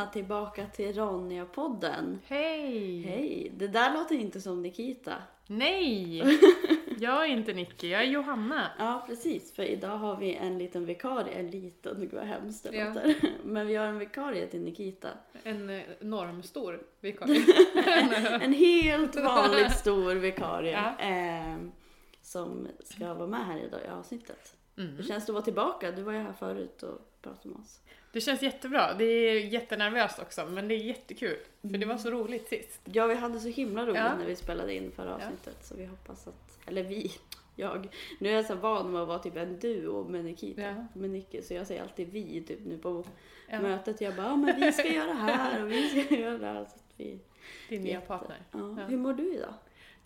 välkomna tillbaka till Ronja-podden. Hej! Hej! Det där låter inte som Nikita. Nej! Jag är inte Nicky, jag är Johanna. Ja, precis. För idag har vi en liten vikarie. En liten, gud vad hemskt det Ja. låter. Men vi har en vikarie till Nikita. En eh, normstor vikarie. En helt vanligt stor vikarie. Ja. Eh, som ska vara med här idag i avsnittet. Mm. Hur känns det att vara tillbaka? Du var ju här förut och pratade med oss. Det känns jättebra. Det är jättenervöst också, men det är jättekul. För det var så roligt sist. Ja, vi hade så himla roligt Ja. när vi spelade in förra Ja. avsnittet. Så vi hoppas att, eller vi, jag. Nu är jag så van med att vara typ en duo med Nikita, Ja. med Nicky. Så jag säger alltid vi typ nu på Ja. mötet. Jag bara, ja men vi ska göra här och vi ska göra det här. Så att vi, Din nya partner. ja. Ja. Hur mår du idag?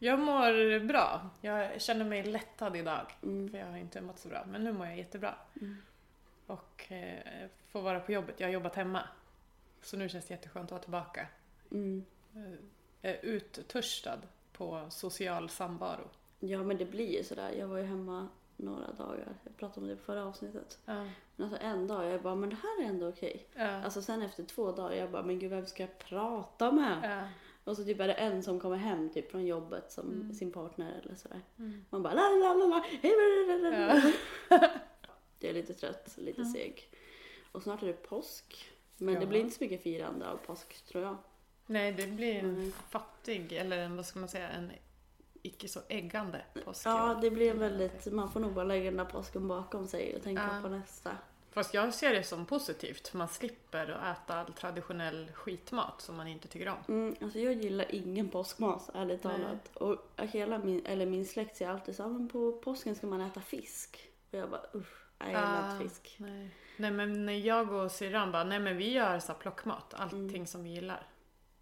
Jag mår bra. Jag känner mig lättad idag. Mm. För jag har inte mått så bra. Men nu mår jag jättebra. Mm. Och eh, får vara på jobbet. Jag har jobbat hemma. Så nu känns det jätteskönt att vara tillbaka. Mm. Eh, Jag är uttörstad på social samvaro. Ja men det blir ju sådär. Jag var ju hemma några dagar. Jag pratade om det på förra avsnittet. Ja. Men alltså en dag, jag bara, men det här är ändå okej. Ja. Alltså sen efter två dagar, jag bara, men gud vem ska jag prata med? Ja. Och så typ är det en som kommer hem typ från jobbet som Mm. sin partner eller sådär. Mm. Man bara la la la la, hej. Ja. Jag är lite trött, lite Ja. seg. Och snart är det påsk. Men det Ja. blir inte så mycket firande av påsk tror jag. Nej, det blir en Mm. fattig, eller en, vad ska man säga, en icke så äggande påsk. Ja, det blir väldigt, man får nog bara lägga den där påsken bakom sig och tänka Ja. på nästa. Fast jag ser det som positivt, för man slipper att äta all traditionell skitmat som man inte tycker om. Mm, alltså jag gillar ingen påskmat, ärligt Nej. talat. Och hela min, eller min släkt säger alltid så här, men på påsken ska man äta fisk. Och jag bara usch, nej jag gillar Ah. inte fisk. Nej. nej, men när jag och syrran bara, nej men vi gör så här plockmat, allting Mm. som vi gillar.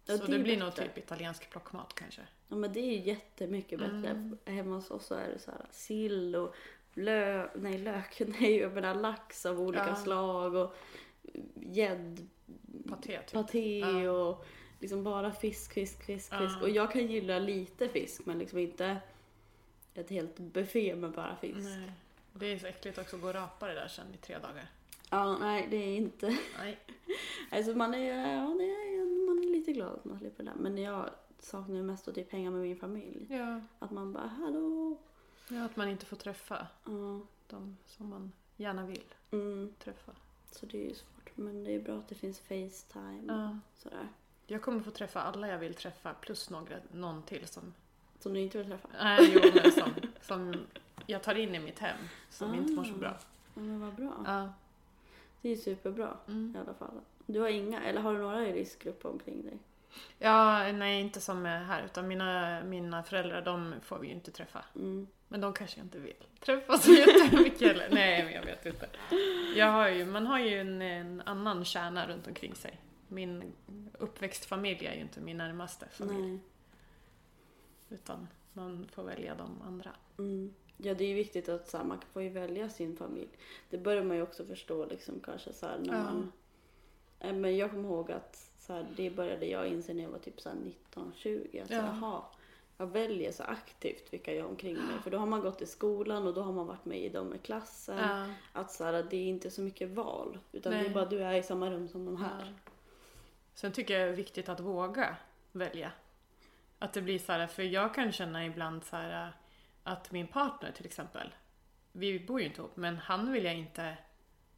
Ja, så det det, blir nog bättre. typ italiensk plockmat kanske. Ja men det är ju jättemycket bättre. Mm. Hemma hos oss så är det så här sill och lök, nej lök, nej jag menar lax av olika Ja. slag och gäddpaté Paté typ. Ja. och liksom bara fisk, fisk, fisk, fisk. Och jag kan gilla lite fisk men liksom inte ett helt buffé med bara fisk. Nej. Det är så äckligt också att gå och rapa det där sen i tre dagar. Ja, nej det är inte. Nej. Alltså man är, ja, det är, man är lite glad att man slipper det där. Men jag saknar ju mest att typ hänga med min familj. Ja. Att man bara hallå. Ja, att man inte får träffa Ja. de som man gärna vill Mm. träffa. Så det är ju svårt. Men det är bra att det finns Facetime Ja. och sådär. Jag kommer få träffa alla jag vill träffa plus några, någon till som, Som du inte vill träffa. nej, jo, men som, som jag tar in i mitt hem, som inte mår så bra. Ja, men vad bra. Ja. Det är ju superbra Mm. i alla fall. Du har inga, eller har du några i riskgrupp omkring dig? Ja, nej inte som är här, utan mina, mina föräldrar de får vi ju inte träffa. Mm. Men de kanske inte vill träffa så jättemycket heller. Nej, men jag vet inte. Jag har ju, man har ju en, en annan kärna runt omkring sig. Min uppväxtfamilj är ju inte min närmaste familj, Nej. utan man får välja de andra. Mm. Ja, det är ju viktigt att så här, man får ju välja sin familj. Det börjar man ju också förstå liksom kanske så här, när Ja. man... Eh, Men jag kommer ihåg att så här, det började jag inse när jag var typ så här 19-20. Att så, Ja. jag väljer så aktivt vilka jag har omkring mig. För då har man gått i skolan och då har man varit med i dem i klassen. Ja. Att så här, det är inte så mycket val. Utan det Nej. är bara du är i samma rum som de här. Ja. Sen tycker jag det är viktigt att våga välja. Att det blir så här, för jag kan känna ibland så här att min partner till exempel, vi bor ju inte ihop, men han vill jag inte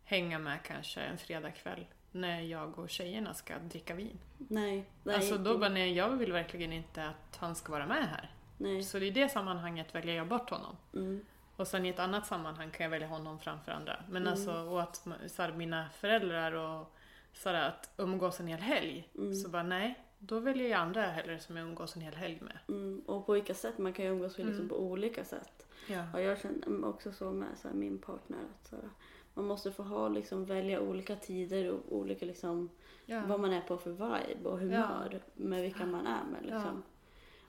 hänga med kanske en fredagkväll när jag och tjejerna ska dricka vin. Nej. nej alltså då bara, nej jag vill verkligen inte att han ska vara med här. Nej. Så i det sammanhanget väljer jag bort honom. Mm. Och sen i ett annat sammanhang kan jag välja honom framför andra. Men Mm. alltså, och att så här, mina föräldrar och så här, att umgås en hel helg. Mm. Så bara nej, då väljer jag andra hellre som jag umgås en hel helg med. Mm. Och på vilka sätt? Man kan ju umgås liksom Mm. på olika sätt. Ja. Ja, jag känner också så med så här, min partner. Att, så här, man måste få ha, liksom, välja olika tider och olika liksom, Ja. vad man är på för vibe och humör med vilka man är med. Liksom.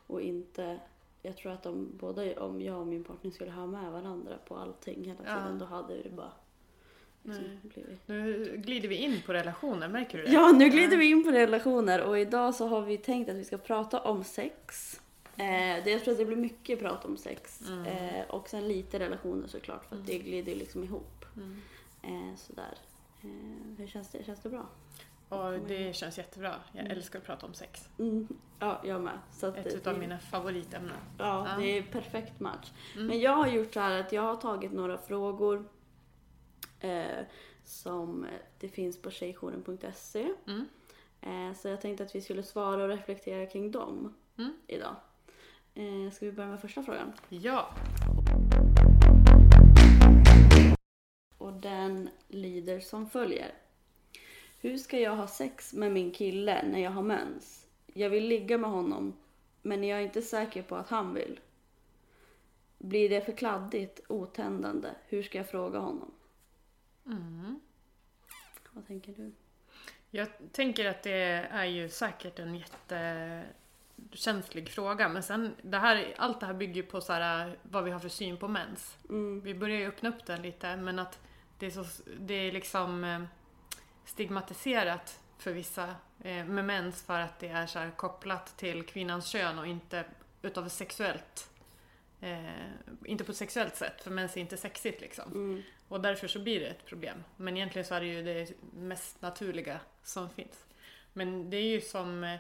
Och inte, jag tror att om både om jag och min partner skulle ha med varandra på allting hela Ja. tiden då hade det bara liksom. Nu glider vi in på relationer, märker du det? Ja, nu glider vi in på relationer och idag så har vi tänkt att vi ska prata om sex. Eh, det, jag tror att det blir mycket prat om sex. Mm. Eh, och sen lite relationer såklart för att det glider liksom ihop. Mm. Eh, sådär. Eh, hur känns det? Känns det bra? Och det känns jättebra. Jag älskar att prata om sex. Mm, ja, jag med. Så att Ett det- det- mina favoritämnen. Ja, Ja. det är perfekt match. Mm. Men jag har gjort så här att jag har tagit några frågor eh, som det finns på tjejjouren.se. Mm. Eh, så jag tänkte att vi skulle svara och reflektera kring dem Mm. idag. Eh, ska vi börja med första frågan? Ja. Och den lyder som följer. Hur ska jag ha sex med min kille när jag har mens? Jag vill ligga med honom, men jag är inte säker på att han vill. Blir det för kladdigt, otändande? Hur ska jag fråga honom? Mm. Vad tänker du? Jag tänker att det är ju säkert en jättekänslig fråga. Men sen, det här, allt det här bygger ju på så här, vad vi har för syn på mens. Mm, Vi börjar ju öppna upp den lite, men att det är, så, det är liksom eh, stigmatiserat för vissa eh, med mens för att det är så här kopplat till kvinnans kön och inte utav sexuellt eh, inte på ett sexuellt sätt, för mens är inte sexigt liksom. mm, Och därför så blir det ett problem. Men egentligen så är det ju det mest naturliga som finns. Men det är ju som...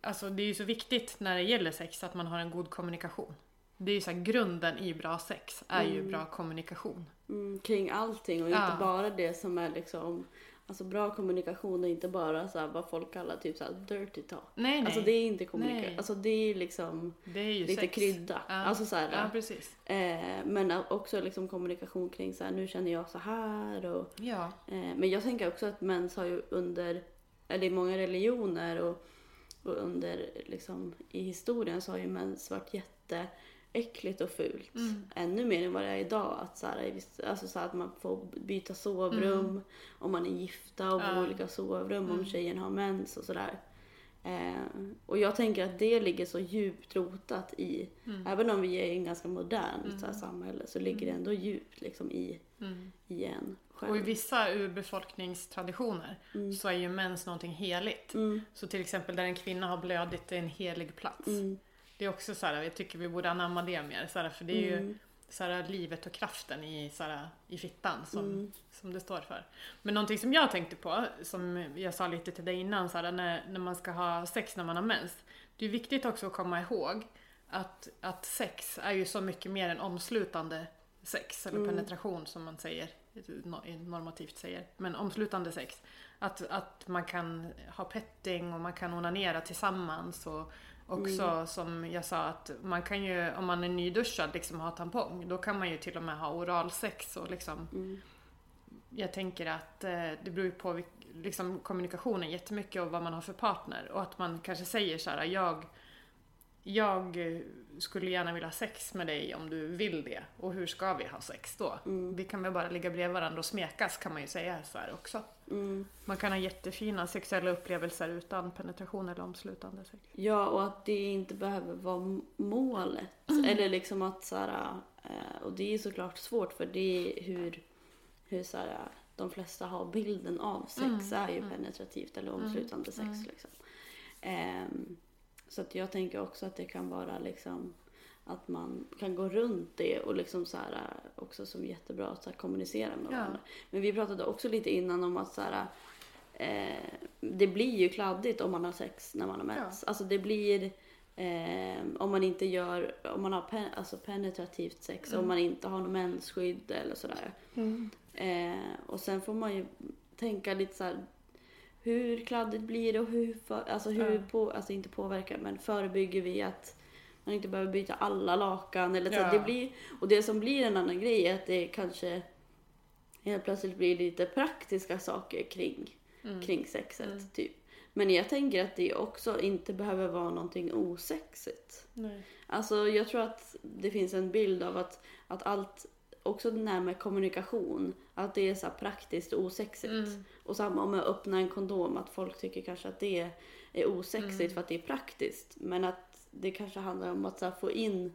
Alltså det är ju så viktigt när det gäller sex att man har en god kommunikation. Det är ju så här, grunden i bra sex är ju Mm. bra kommunikation. mm, kring allting och Ja. inte bara det som är liksom Alltså bra kommunikation är inte bara så här, vad folk kallar typ så här dirty talk. Nej, nej. Alltså det är inte kommunikation. Alltså det är liksom det är lite sex. krydda. Ja. Alltså så här, Ja, precis. Eh, men också liksom kommunikation kring så här, nu känner jag så här och Ja. eh, Men jag tänker också att mens har ju under, eller i många religioner och under liksom i historien så har ju mens varit jätteäckligt och fult. Mm. Ännu mer än vad det är idag. Att, så här, alltså så här, att man får byta sovrum om man är gifta och bo i Mm. Ja. olika sovrum om Mm. tjejen har mens och sådär. Eh, och jag tänker att det ligger så djupt rotat i, Mm. även om vi är i en ganska modernt Mm. så här, samhälle så ligger det ändå djupt liksom i, Mm. i en. Och i vissa urbefolkningstraditioner Mm. så är ju mens någonting heligt. Mm, Så till exempel där en kvinna har blödit, det är en helig plats. mm, Det är också så här, jag tycker vi borde anamma det mer. Så här, för det är ju mm, så här, livet och kraften i, så här, i fittan som, Mm. som det står för. Men någonting som jag tänkte på, som jag sa lite till dig innan, så här, när, när man ska ha sex när man har mens. Det är viktigt också att komma ihåg att, att sex är ju så mycket mer än omslutande sex, eller Mm. penetration som man säger, no- normativt säger. Men omslutande sex. Att, att man kan ha petting och man kan onanera tillsammans och också Mm. som jag sa att man kan ju, om man är nyduschad, liksom ha tampong. Då kan man ju till och med ha oralsex och liksom mm, jag tänker att eh, det beror ju på liksom, kommunikationen jättemycket och vad man har för partner. Och att man kanske säger så här, jag, jag skulle gärna vilja ha sex med dig om du vill det. Och hur ska vi ha sex då? Mm. Vi kan väl bara ligga bredvid varandra och smekas kan man ju säga så här också. mm. Man kan ha jättefina sexuella upplevelser utan penetration eller omslutande sex. Ja, och att det inte behöver vara målet. Mm. Eller liksom att så här, eh, och det är såklart svårt för det är hur, hur så här, de flesta har bilden av sex Mm, är ju mm. penetrativt eller omslutande sex. mm. Liksom. Ehm, så att jag tänker också att det kan vara liksom att man kan gå runt det och liksom så här, också som jättebra att så här, kommunicera med Ja. varandra. Men vi pratade också lite innan om att så här, eh, det blir ju kladdigt om man har sex när man har mens. Alltså det blir eh, om man inte gör, om man har pen, alltså penetrativt sex, Mm. om man inte har något mensskydd eller sådär. Eh, och sen får man ju tänka lite så här. Hur kladdigt blir det och hur, för, alltså hur Ja. på, alltså inte påverkar men förebygger vi att man inte behöver byta alla lakan eller så. Ja. Det blir, och det som blir en annan grej är att det kanske helt plötsligt blir lite praktiska saker kring, Mm. kring sexet. Mm. Typ. Men jag tänker att det också inte behöver vara någonting osexigt. Nej. Alltså jag tror att det finns en bild av att, att allt, också det här med kommunikation, att det är så praktiskt och osexigt. Mm. Och samma med att öppna en kondom, att folk tycker kanske att det är osexigt Mm. för att det är praktiskt. Men att det kanske handlar om att här, få in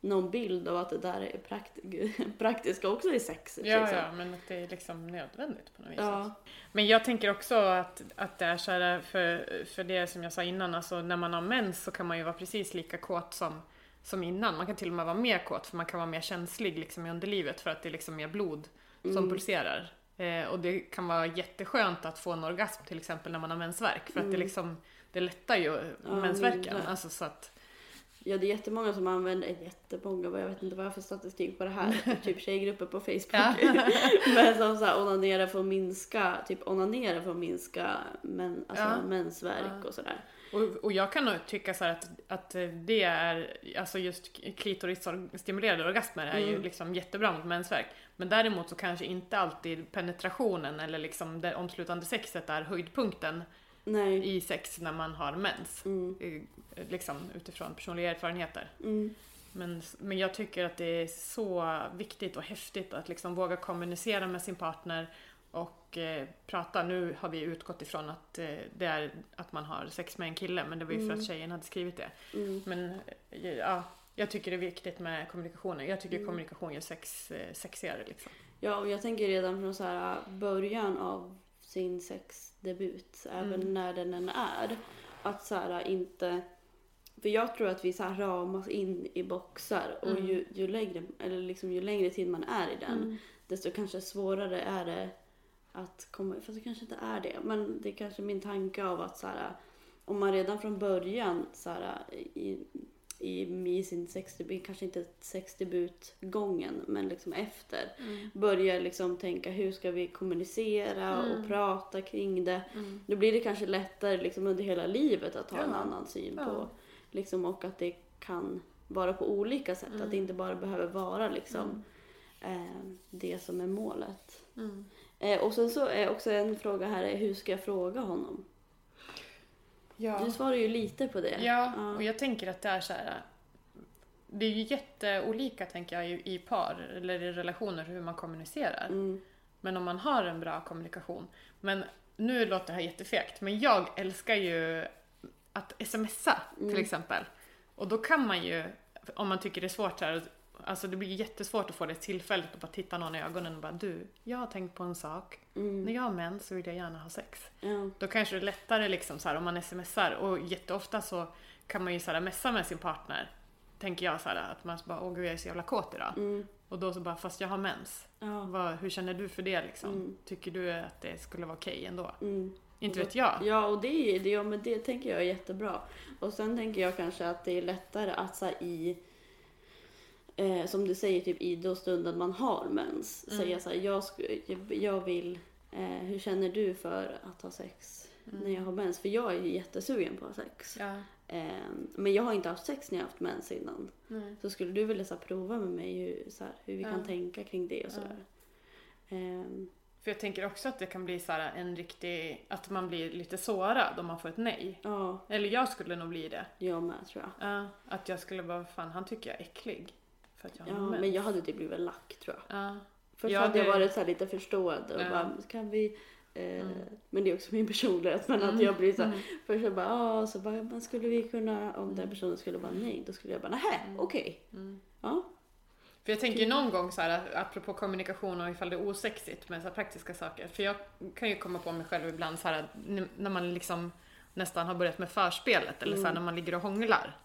någon bild av att det där är prakt- praktiska också är sexigt. Ja, liksom. ja, men att det är liksom nödvändigt på något vis. Ja. Men jag tänker också att, att det är så här, för, för det som jag sa innan, alltså när man har mens så kan man ju vara precis lika kåt som, som innan. Man kan till och med vara mer kåt för man kan vara mer känslig liksom i underlivet för att det är liksom mer blod som Mm. pulserar. Eh, och det kan vara jätteskönt att få en orgasm till exempel när man har mensvärk för att det Mm. liksom det lättar ju Ja, mensvärken. Alltså så att, Ja, det är jättemånga som använder, jättemånga, jag vet inte vad jag har för statistik på det här, typ tjejgrupper på Facebook. Men som så här, onanerar för att minska, typ onanera för att minska men, alltså, Ja. mensvärk Ja. och sådär. Och, och jag kan nog tycka så att, att det är, alltså just klitorisstimulerade orgasmer är ju Mm. liksom jättebra mot mensvärk. Men däremot så kanske inte alltid penetrationen eller liksom det omslutande sexet är höjdpunkten Nej. i sex när man har mens. Mm. Liksom utifrån personliga erfarenheter. Mm. Men, men jag tycker att det är så viktigt och häftigt att liksom våga kommunicera med sin partner och eh, prata. Nu har vi utgått ifrån att eh, det är att man har sex med en kille, men det var ju för Mm. att tjejen hade skrivit det. Mm. Men eh, ja, jag tycker det är viktigt med kommunikationen. Jag tycker Mm. kommunikation gör sex sexigare liksom. Ja, och jag tänker redan från så här början av sin sexdebut, även Mm. när den än är, att så här inte... För jag tror att vi så här ramas in i boxar och Mm. ju, ju, längre, eller liksom ju längre tid man är i den, Mm. desto kanske svårare är det att komma... Fast det kanske inte är det, men det är kanske min tanke av att så här, om man redan från början så här, i, i, i sin sexdebut, kanske inte sexdebutgången, men liksom efter, Mm. börjar liksom tänka hur ska vi kommunicera och Mm. prata kring det. Mm. Då blir det kanske lättare liksom under hela livet att ha en Ja. annan syn Ja. på liksom, och att det kan vara på olika sätt. Att det inte bara behöver vara liksom eh, det som är målet. Eh, och sen så är också en fråga här, är hur ska jag fråga honom? Ja. Du svarar ju lite på det. Ja, Ja. och jag tänker att det är så här. Det är ju jätteolika tänker jag i, i par eller i relationer hur man kommunicerar. Mm. Men om man har en bra kommunikation. Men nu låter det här jättefegt, men jag älskar ju att smsa till Mm. exempel. Och då kan man ju, om man tycker det är svårt här, alltså det blir jättesvårt att få det tillfället att bara titta någon i ögonen och bara du, jag har tänkt på en sak. Mm. När jag har mens så vill jag gärna ha sex. Ja. Då kanske det är lättare liksom så här, om man smsar och jätteofta så kan man ju så här, messa med sin partner. Tänker jag så här, att man så bara åh gud jag är så jävla kåt idag. Mm. Och då så bara fast jag har mens. Ja. Vad, hur känner du för det liksom? Mm. Tycker du att det skulle vara okej ändå? Mm. Inte vet jag. Ja, och det, är- det, ja, men det tänker jag är jättebra. Och sen tänker jag kanske att det är lättare att så här, i, eh, som du säger, typ i då stunden man har mens, Mm. säga så här, jag, jag, vill, eh, hur känner du för att ha sex när jag har mens? För jag är ju jättesugen på sex. Ja. Eh, men jag har inte haft sex när jag har haft mens innan. Nej. Så skulle du vilja så här, prova med mig hur, så här, hur vi Ja. kan tänka kring det och Ja. sådär. Ehm, För jag tänker också att det kan bli så en riktig, att man blir lite sårad om man får ett nej. ja, Eller jag skulle nog bli det. jag med tror jag. Ja, att jag skulle bara, fan han tycker jag är äcklig. För att jag Ja, men jag hade typ blivit lack tror jag. Ja. Först Ja, hade jag det- varit så lite förstående och Ja. bara, kan vi... Eh, Mm. Men det är också min personlighet. Men att Mm. jag blir så här, Mm. först jag bara, ah, så bara, men skulle vi kunna, om den personen skulle vara nej, då skulle jag bara, nähä, Mm. okej. Mm. Ja. För jag tänker ju någon gång så här, apropå kommunikation och ifall det är osexigt med så praktiska saker. För jag kan ju komma på mig själv ibland så här, när man liksom nästan har börjat med förspelet eller så här, Mm. när man ligger och hånglar.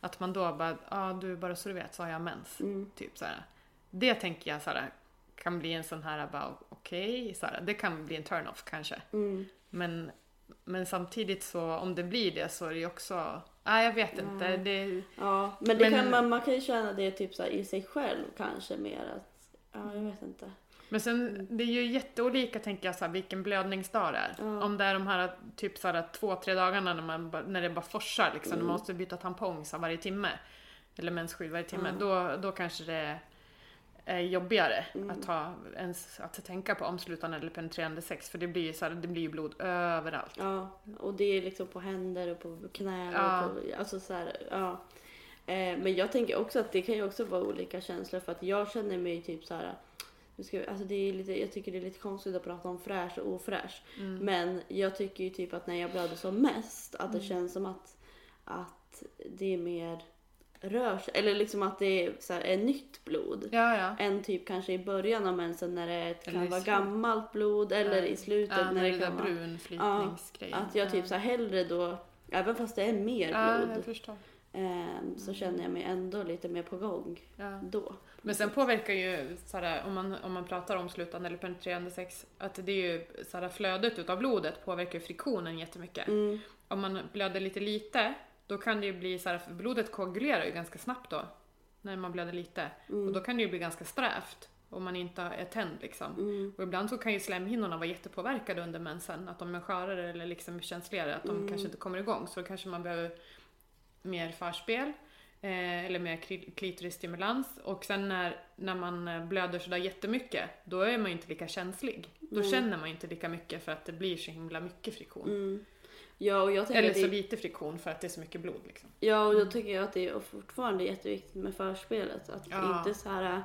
Att man då bara, ja ah, du bara så du vet så har jag mens. Mm. Typ så här. Det tänker jag så här, kan bli en sån här, bara okej, så här, det kan bli en turn-off kanske. Mm. Men, men samtidigt så om det blir det så är det ju också, nej jag vet inte. Det, Ja, men, det Men- Kan, man, man kan ju känna det typ så i sig själv kanske mer att, ja jag vet inte. Men sen, det är ju jätteolika tänker jag så här, vilken blödningsdag det är. Ja. Om det är de här typ så här, två, tre dagarna när, man, när det bara forsar liksom, Mm. när man måste byta tampong så här, varje timme. Eller mensskydd varje timme. Ja. Då, då kanske det är jobbigare Mm. att, ha, ens, att tänka på omslutande eller penetrerande sex. För det blir ju, så här, det blir ju blod överallt. Ja, och det är liksom på händer och på knän Ja. och på, alltså så här, ja. Eh, men jag tänker också att det kan ju också vara olika känslor för att jag känner mig typ så här. Nu ska, vi- alltså det är lite, jag tycker det är lite konstigt att prata om fräsch och ofräsch. Mm. Men jag tycker ju typ att när jag blöder som mest att det Mm. känns som att, att det är mer rör sig, eller liksom att det är, så här, är nytt blod. Ja, ja. Än typ kanske i början av mensen när det kan vara gammalt blod eller Ja. i slutet ja när när det det kan vara brunflytningsgrejen. att jag typ ja. så här hellre då, även fast det är mer Ja, blod, jag förstår. Så känner jag mig ändå lite mer på gång Ja. då. Men sen påverkar ju såhär, om, man, om man pratar om slutande eller penetrerande sex, att det är ju såhär, flödet utav blodet påverkar friktionen jättemycket. Mm, Om man blöder lite lite, då kan det ju bli såhär, för blodet koagulerar ju ganska snabbt då. När man blöder lite. mm, Och då kan det ju bli ganska strävt. Om man inte är tänd liksom. mm, Och ibland så kan ju slemhinnorna vara jättepåverkade under mensen. Att de är skörare eller liksom känsligare. Att de Mm. kanske inte kommer igång. Så då kanske man behöver mer förspel. Eh, eller mer kli- klitorisstimulans. Och sen när, när man eh, blöder sådär jättemycket. Då är man ju inte lika känslig. Då Nej. känner man ju inte lika mycket för att det blir så himla mycket friktion. mm. Ja, och jag tänker Eller så det, lite friktion för att det är så mycket blod liksom. ja, och då tycker jag att det är fortfarande jätteviktigt med förspelet. Att Ja. inte så här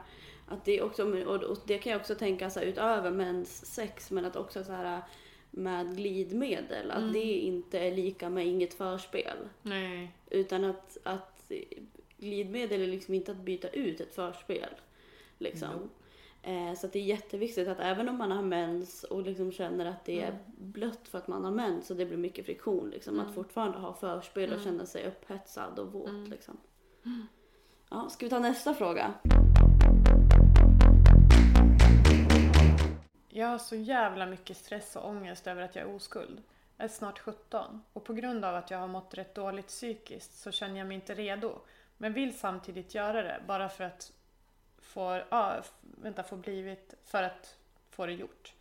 att det också, och och det kan jag också tänka så här, utöver mens sex, men att också så här med glidmedel, att Mm. det inte är lika med inget förspel. Nej. Utan att, att glidmedel är liksom inte att byta ut ett förspel. Liksom. Eh, så det är jätteviktigt att även om man har mens och liksom känner att det är Mm. blött för att man har mens och det blir mycket friktion, liksom, Mm. att fortfarande ha förspel och Mm. känna sig upphetsad och våt. Mm. Liksom. Ja, ska vi ta nästa fråga? Jag har så jävla mycket stress och ångest över att jag är oskuld. Jag är snart 17 och på grund av att jag har mått rätt dåligt psykiskt så känner jag mig inte redo. Men vill samtidigt göra det bara för att få, f- vänta, få blivit, för att få det gjort.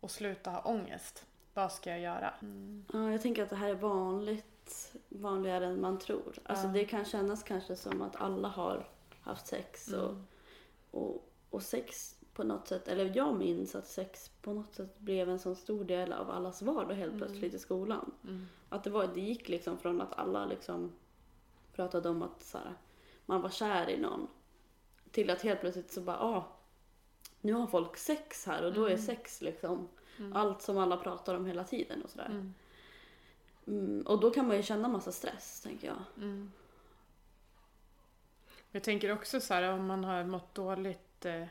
Och sluta ha ångest. Vad ska jag göra? Mm. Ja, jag tänker att det här är vanligt, vanligare än man tror. Alltså Ja. det kan kännas kanske som att alla har haft sex och, Mm. och, och sex på något sätt, eller jag minns att sex på något sätt blev en sån stor del av allas vardag helt Mm. plötsligt i skolan. Mm. Att det, var, det gick liksom från att alla liksom pratade om att så här, man var kär i någon till att helt plötsligt så bara, ah, nu har folk sex här och då är Mm. sex liksom Mm. allt som alla pratar om hela tiden och sådär. Mm. Och då kan man ju känna massa stress, tänker jag. Jag tänker också så här om man har mått dåligt eh,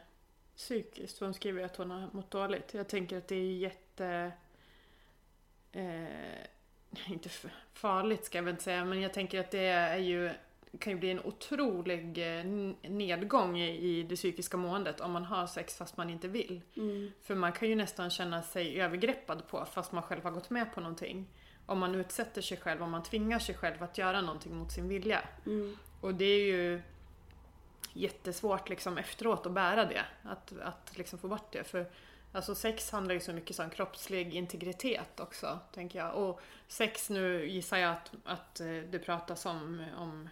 psykiskt. Hon skriver att hon har mått dåligt. Jag tänker att det är jätte... Eh, inte farligt ska jag väl inte säga, men jag tänker att det är ju kan ju bli en otrolig eh, nedgång i, i det psykiska måendet om man har sex fast man inte vill. Mm. För man kan ju nästan känna sig övergreppad på fast man själv har gått med på någonting. Om man utsätter sig själv, om man tvingar sig själv att göra någonting mot sin vilja. Mm. Och det är ju jättesvårt liksom efteråt att bära det. Att, att liksom få bort det. För alltså sex handlar ju så mycket om kroppslig integritet också, tänker jag. Och sex nu gissar jag att, att eh, det pratas om, om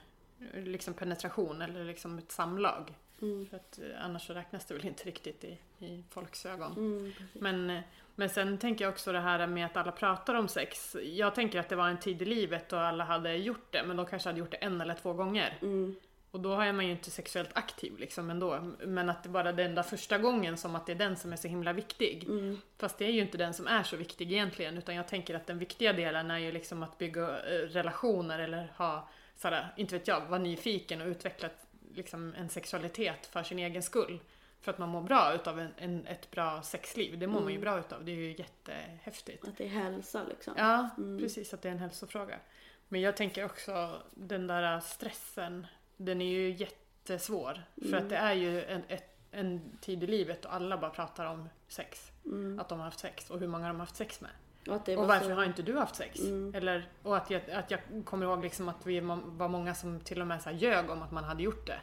eh, liksom penetration eller liksom ett samlag. Mm. För att eh, annars så räknas det väl inte riktigt i, i folks ögon. Mm. Men, men sen tänker jag också det här med att alla pratar om sex. Jag tänker att det var en tid i livet då alla hade gjort det, men de kanske hade gjort det en eller två gånger. Mm. Och då är man ju inte sexuellt aktiv liksom ändå. Men att det bara är den där första gången som att det är den som är så himla viktig. Mm. Fast det är ju inte den som är så viktig egentligen, utan jag tänker att den viktiga delen är ju liksom att bygga eh, relationer eller ha, sådär, inte vet jag, vara nyfiken och utveckla liksom en sexualitet för sin egen skull. För att man mår bra utav en, en, ett bra sexliv, det mår man ju Mm. bra utav, det är ju jättehäftigt. Att det är hälsa liksom. Ja, Mm. precis, att det är en hälsofråga. Men jag tänker också den där stressen, den är ju jättesvår. För Mm. att det är ju en, ett, en tid i livet och alla bara pratar om sex. Mm. Att de har haft sex och hur många de har haft sex med. Och, Och var varför så... har inte du haft sex? Mm. Eller, och att jag, att jag kommer ihåg liksom att vi var många som till och med så ljög om att man hade gjort det.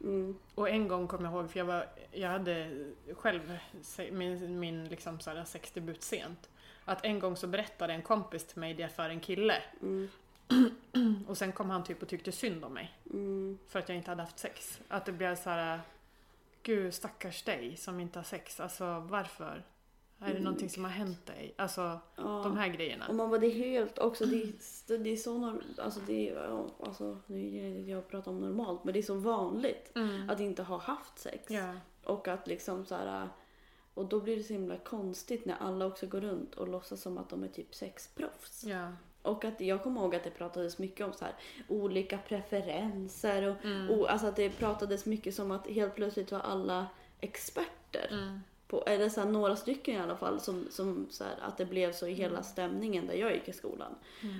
Mm. Och en gång kommer jag ihåg, för jag, var, jag hade själv min, min liksom så här sexdebut sent. Att en gång så berättade en kompis till mig det för en kille. Mm. Och sen kom han typ och tyckte synd om mig. Mm. För att jag inte hade haft sex. Att det blev så här. Gud stackars dig som inte har sex. Alltså varför? Är det Mm. någonting som har hänt dig? Alltså Ja. de här grejerna. Och man bara, det är helt också, det är, det är så norm, alltså det är, alltså nu det jag pratar om normalt, men det är så vanligt Mm. att inte ha haft sex. Ja. Och att liksom så här, och då blir det så himla konstigt när alla också går runt och låtsas som att de är typ sexproffs. Ja. Och att jag kommer ihåg att det pratades mycket om så här olika preferenser och, Mm. och alltså att det pratades mycket som att helt plötsligt var alla experter. Mm. på, eller så här, några stycken i alla fall, som, som så här, att det blev så i hela Mm. stämningen där jag gick i skolan.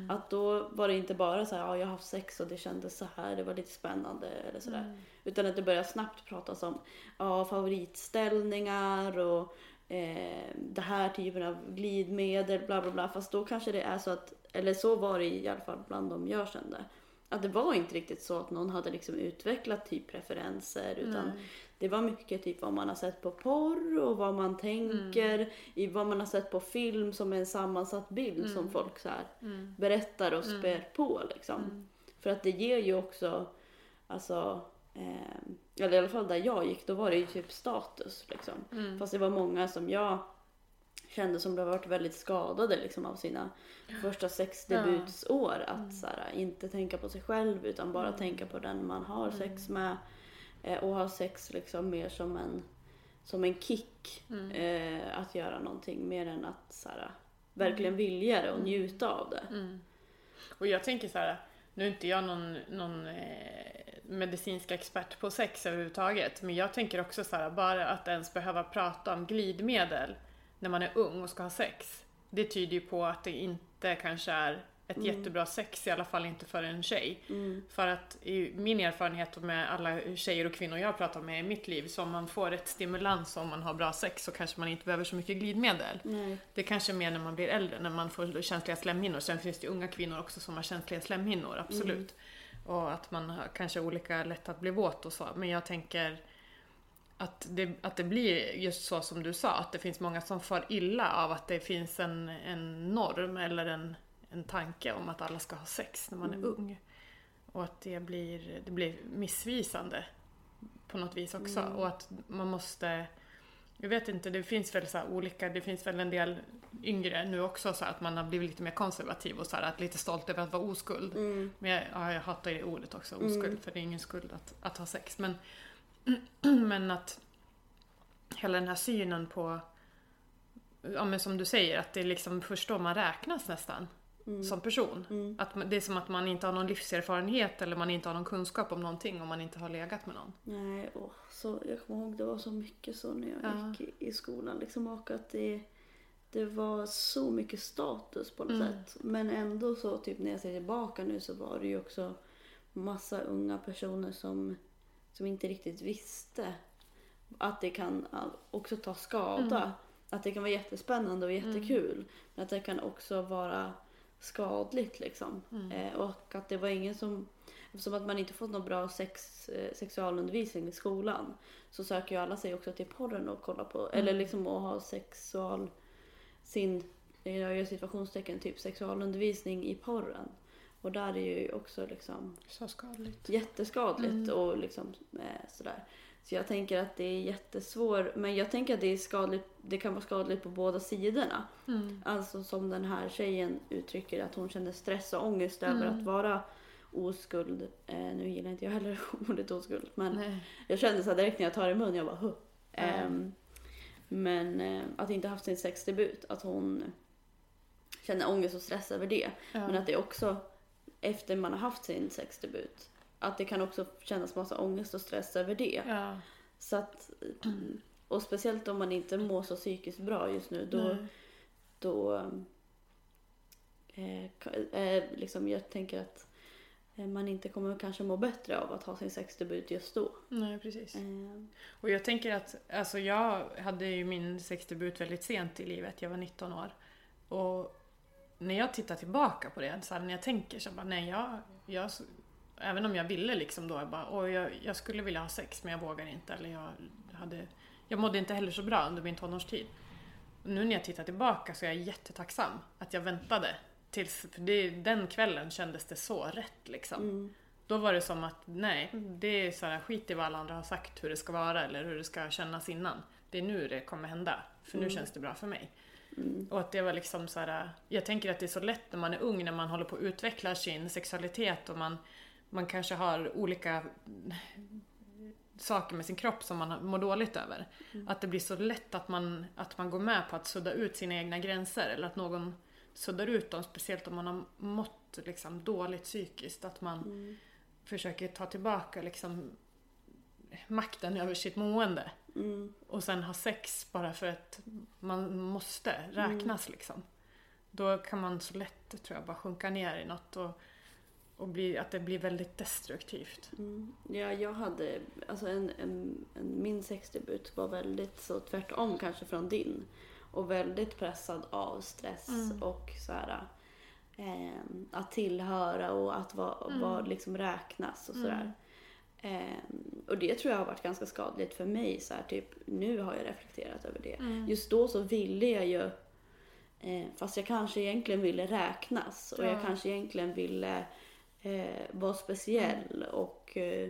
Att då var det inte bara så här, ja jag har haft sex och det kändes så här, det var lite spännande eller sådär. Mm. Utan att det började snabbt pratas om ja, favoritställningar och eh, det här typen av glidmedel, bla bla bla. Fast då kanske det är så att, eller så var det i alla fall bland dem jag kände. Att det var inte riktigt så att någon hade liksom utvecklat typ preferenser utan Nej. det var mycket typ vad man har sett på porr och vad man tänker, i vad man har sett på film som en sammansatt bild som folk så här Mm. berättar och spär på liksom. För att det ger ju också, alltså, eh, eller i alla fall där jag gick, då var det ju typ status liksom. Mm. Fast det var många som jag kände som blev varit väldigt skadade liksom av sina första sexdebutsår. Att så här, inte tänka på sig själv utan bara tänka på den man har sex med. Eh, och ha sex liksom mer som en, som en kick. Eh, att göra någonting mer än att så här, verkligen vilja det och njuta av det. Mm. Och jag tänker så här, nu är inte jag någon, någon eh, medicinsk expert på sex överhuvudtaget, men jag tänker också så här, bara att ens behöva prata om glidmedel när man är ung och ska ha sex, det tyder ju på att det inte kanske är ett jättebra sex, i alla fall inte för en tjej. För att i min erfarenhet med alla tjejer och kvinnor jag pratar med i mitt liv, så om man får rätt stimulans om man har bra sex så kanske man inte behöver så mycket glidmedel. Nej. Det är kanske mer när man blir äldre, när man får känsliga slemhinnor. Sen finns det unga kvinnor också som har känsliga slemhinnor, absolut. Och att man har kanske olika lätt att bli våt och så. Men jag tänker att det, att det blir just så som du sa, att det finns många som far illa av att det finns en, en norm eller en, en tanke om att alla ska ha sex när man är ung. Och att det blir, det blir missvisande på något vis också. Och att man måste jag vet inte, det finns väl så olika, det finns väl en del yngre nu också så att man har blivit lite mer konservativ och så att lite stolt över att vara oskuld. Mm. Men jag, ja, jag hatar det ordet också, oskuld, för det är ingen skuld att, att ha sex. Men, men att hela den här synen på, ja men som du säger, att det är liksom först då man räknas nästan som person. Att man, det är som att man inte har någon livserfarenhet eller man inte har någon kunskap om någonting om man inte har legat med någon. Nej, åh, så, jag kommer ihåg det var så mycket så när jag Ja. gick i, i skolan. Liksom, och att det, det var så mycket status på något Mm. sätt. Men ändå så, typ när jag ser tillbaka nu så var det ju också massa unga personer som, som inte riktigt visste att det kan också ta skada. Mm. Att det kan vara jättespännande och jättekul. Men att det kan också vara skadligt liksom. Mm. Eh, och att det var ingen som Eftersom att man inte fått någon bra sex, eh, sexualundervisning i skolan så söker ju alla sig också till porren och kollar på, eller liksom att ha sexual, sin, jag gör situationstecken, typ sexualundervisning i porren. Och där är ju också liksom Så skadligt. jätteskadligt och liksom eh, sådär. Så jag tänker att det är jättesvårt, men jag tänker att det är skadligt, det kan vara skadligt på båda sidorna. Mm. Alltså som den här tjejen uttrycker att hon känner stress och ångest över Mm. att vara oskuld. Eh, nu gillar inte jag heller ordet oskuld men Nej. jag kände så direkt när jag tar i mun, jag bara huh. Ja. Ehm, Men eh, att inte haft sin sexdebut, att hon känner ångest och stress över det. Men att det också, efter man har haft sin sexdebut, att det kan också kännas massa ångest och stress över det. Ja. Så att, och speciellt om man inte mår så psykiskt bra just nu, då, Nej. då eh, eh, liksom jag tänker att eh, man inte kommer kanske må bättre av att ha sin sexdebut just då. Nej, precis. Eh, Och jag tänker att, alltså jag hade ju min sexdebut väldigt sent i livet, jag var 19 år. Och när jag tittar tillbaka på det, så här, när jag tänker så bara, nej jag, jag även om jag ville liksom då, jag bara, åh, jag, jag skulle vilja ha sex men jag vågar inte. Eller jag, hade, jag mådde inte heller så bra under min tonårstid. Och nu när jag tittar tillbaka så är jag jättetacksam att jag väntade. Tills, för det, den kvällen kändes det så rätt liksom. mm, Då var det som att nej, det är så här, skit i vad alla andra har sagt hur det ska vara eller hur det ska kännas innan. Det är nu det kommer hända, för nu Mm. känns det bra för mig. Mm, Och att det var liksom så här, jag tänker att det är så lätt när man är ung, när man håller på att utveckla sin sexualitet och man, man kanske har olika saker med sin kropp som man mår dåligt över. Att det blir så lätt att man, att man går med på att sudda ut sina egna gränser eller att någon suddar ut dem, speciellt om man har mått liksom dåligt psykiskt. Att man mm, försöker ta tillbaka liksom makten över sitt mående. Mm. Och sen ha sex bara för att man måste räknas liksom. Då kan man så lätt, tror jag, bara sjunka ner i något och, och bli, att det blir väldigt destruktivt. Mm. Ja, jag hade, alltså en, en, en, min sexdebut var väldigt så tvärtom kanske från din. Och väldigt pressad av stress Mm. och så här, eh, att tillhöra och att vara Mm. var liksom räknas och Mm. sådär. Eh, och det tror jag har varit ganska skadligt för mig. Så här, typ, nu har jag reflekterat över det. Mm. Just då så ville jag ju, eh, fast jag kanske egentligen ville räknas och jag Ja. kanske egentligen ville eh, vara speciell och eh,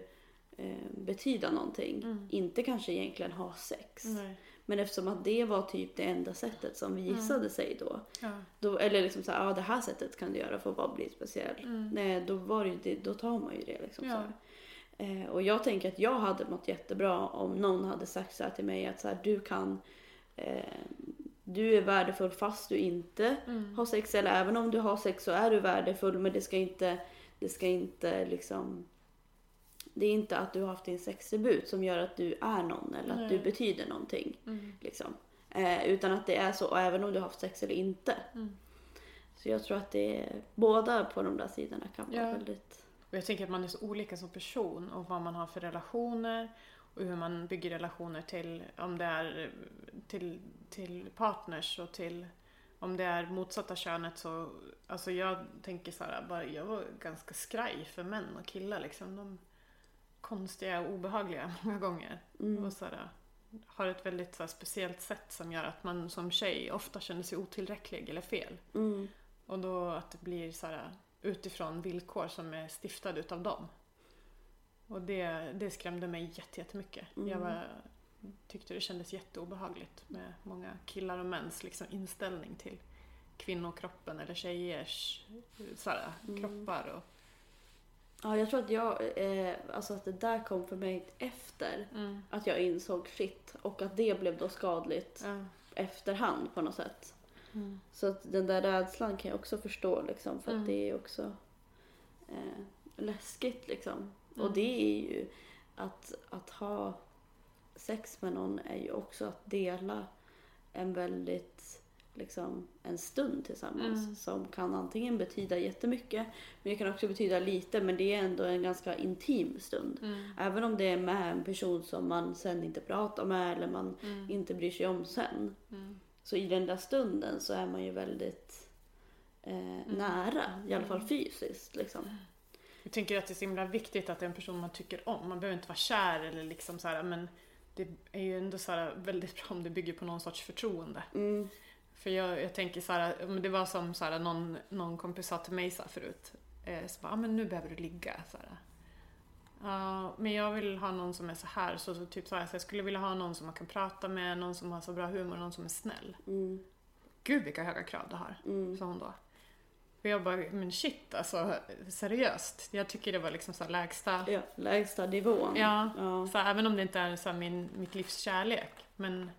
eh, betyda någonting. Mm. Inte kanske egentligen ha sex. Nej. Men eftersom att det var typ det enda sättet som visade sig då. Ja. då eller liksom så här, ja det här sättet kan du göra för att bara bli speciell. Mm. Nej, då, var det, då tar man ju det. Liksom, Ja. så här. Eh, och jag tänker att jag hade mått jättebra om någon hade sagt så här till mig att så här, du kan eh, du är värdefull fast du inte Mm. har sex eller även om du har sex så är du värdefull men det ska inte, det ska inte liksom det är inte att du har haft din sexdebut som gör att du är någon eller att du Nej. betyder någonting. Mm. Liksom. Eh, utan att det är så och även om du har haft sex eller inte. Mm. Så jag tror att det är båda på de där sidorna kan vara Ja. väldigt... Och jag tänker att man är så olika som person och vad man har för relationer och hur man bygger relationer till, om det är till, till partners och till om det är motsatta könet så, alltså jag tänker så här, bara, jag var ganska skraj för män och killar liksom. De konstiga och obehagliga många gånger. Mm. Och så här, har ett väldigt så här, speciellt sätt som gör att man som tjej ofta känner sig otillräcklig eller fel. Mm. Och då att det blir så här, utifrån villkor som är stiftade utav dem. Och det, det skrämde mig jätte- jättemycket. Mm. Jag var, tyckte det kändes jätteobehagligt med många killar och mäns liksom, inställning till kvinnokroppen eller tjejers så här, Mm. kroppar. Och, Ja, jag tror att jag, eh, alltså att det där kom för mig efter mm. att jag insåg shit och att det blev då skadligt Ja. efterhand på något sätt. Mm. Så att den där rädslan kan jag också förstå liksom för Mm. att det är också eh, läskigt liksom. Och Mm. det är ju att, att ha sex med någon är ju också att dela en väldigt liksom en stund tillsammans Mm. som kan antingen betyda jättemycket men det kan också betyda lite men det är ändå en ganska intim stund. Mm. Även om det är med en person som man sen inte pratar med eller man Mm. inte bryr sig om sen. Mm. Så i den där stunden så är man ju väldigt eh, nära, i alla fall Mm. fysiskt. Liksom. Jag tänker att det är så himla viktigt att det är en person man tycker om. Man behöver inte vara kär eller liksom så här, men det är ju ändå så här väldigt bra om det bygger på någon sorts förtroende. Mm, För jag, jag tänker så här, det var som så här, någon, någon kompis sa till mig så här förut. Eh, så bara, ah, men nu behöver du ligga. Så här. Ja, men jag vill ha någon som är så här. Så, så typ så här, så jag skulle vilja ha någon som man kan prata med, någon som har så bra humor, någon som är snäll. mm, Gud vilka höga krav du har, mm, sa hon då. Och jag bara, men shit alltså seriöst. Jag tycker det var liksom så lägsta. ja, lägsta nivån. Ja, Ja. så även om det inte är så min, mitt livs kärlek. Men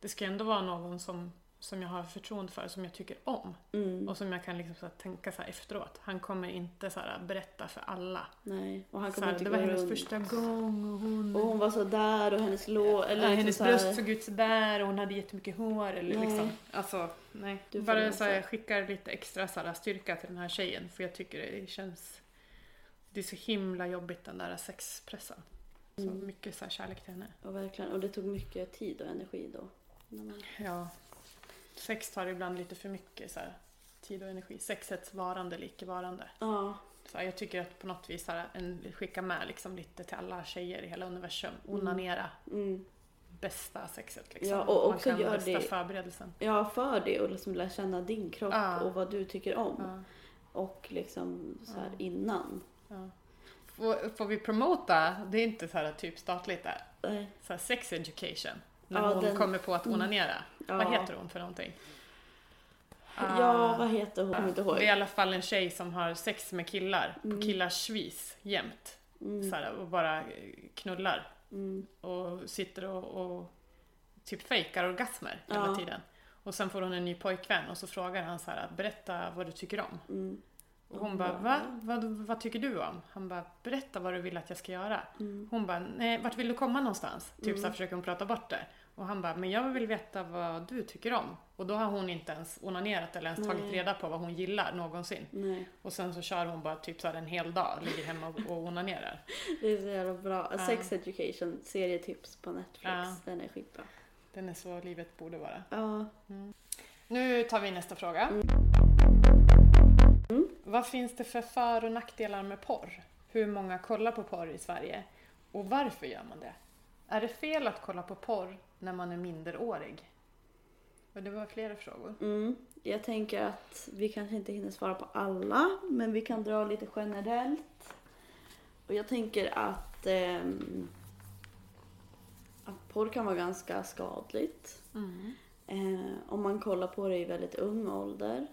det ska ändå vara någon som, som jag har förtroende för, som jag tycker om. Mm, Och som jag kan liksom så tänka så efteråt. Han kommer inte så berätta för alla. nej. Och han Så kommer här, inte det var hennes runt. första gång och hon... Och hon var så där och hennes lå... Eller ja, liksom hennes så här- bröst såg ut sådär och hon hade jättemycket hår. Eller Nej. liksom. Alltså, nej. Du Bara så här, jag skickar lite extra så här, styrka till den här tjejen. För jag tycker det känns... Det är så himla jobbigt den där sexpressen. Så Mm. mycket så här, kärlek till henne. Och verkligen. Och det tog mycket tid och energi då. Man- Ja. Sex tar ibland lite för mycket så här, tid och energi. Sexets varande eller icke-varande. Ja. Så här, jag tycker att på något vis så här, en, skicka med liksom lite till alla tjejer i hela universum. Mm. Onanera. Mm. Bästa sexet liksom. Ja, och Man också kan gör det- förberedelsen. Ja, för det och liksom lära känna din kropp Ja. och vad du tycker om. Ja, Och liksom så här innan. Får, får vi promota, det är inte så här typ statligt där, så sex education. När Ja, hon den- kommer på att Mm. onanera. Ja. Vad heter hon för någonting? Ja, vad heter hon? Jag kommer inte ihåg. Det är i alla fall en tjej som har sex med killar Mm. på killars vis jämt. Mm. Så här, och bara knullar Mm. och sitter och, och typ fejkar orgasmer hela Ja. tiden. Och sen får hon en ny pojkvän och så frågar han så här, berätta vad du tycker om. Mm. Och hon bara, va? Vad, vad tycker du om? Han bara, berätta vad du vill att jag ska göra. Mm. Hon bara, nej, vart vill du komma någonstans? Typ så här försöker hon prata bort det. Och han bara, men jag vill veta vad du tycker om. Och då har hon inte ens onanerat eller ens tagit Nej. reda på vad hon gillar någonsin. Nej, Och sen så kör hon bara typ så en hel dag, ligger hemma och och onanerar. det är så jävla bra. Ja. Sex Education, serietips på Netflix. Ja. Den är skitbra. Den är så livet borde vara. Ja. Nu tar vi nästa fråga. Mm. Vad finns det för för och nackdelar med porr? Hur många kollar på porr i Sverige? Och varför gör man det? Är det fel att kolla på porr när man är minderårig? Och det var flera frågor. Mm. Jag tänker att vi kanske inte hinner svara på alla, men vi kan dra lite generellt. Och jag tänker att, ehm, att porr kan vara ganska skadligt. Eh, om man kollar på det i väldigt ung ålder.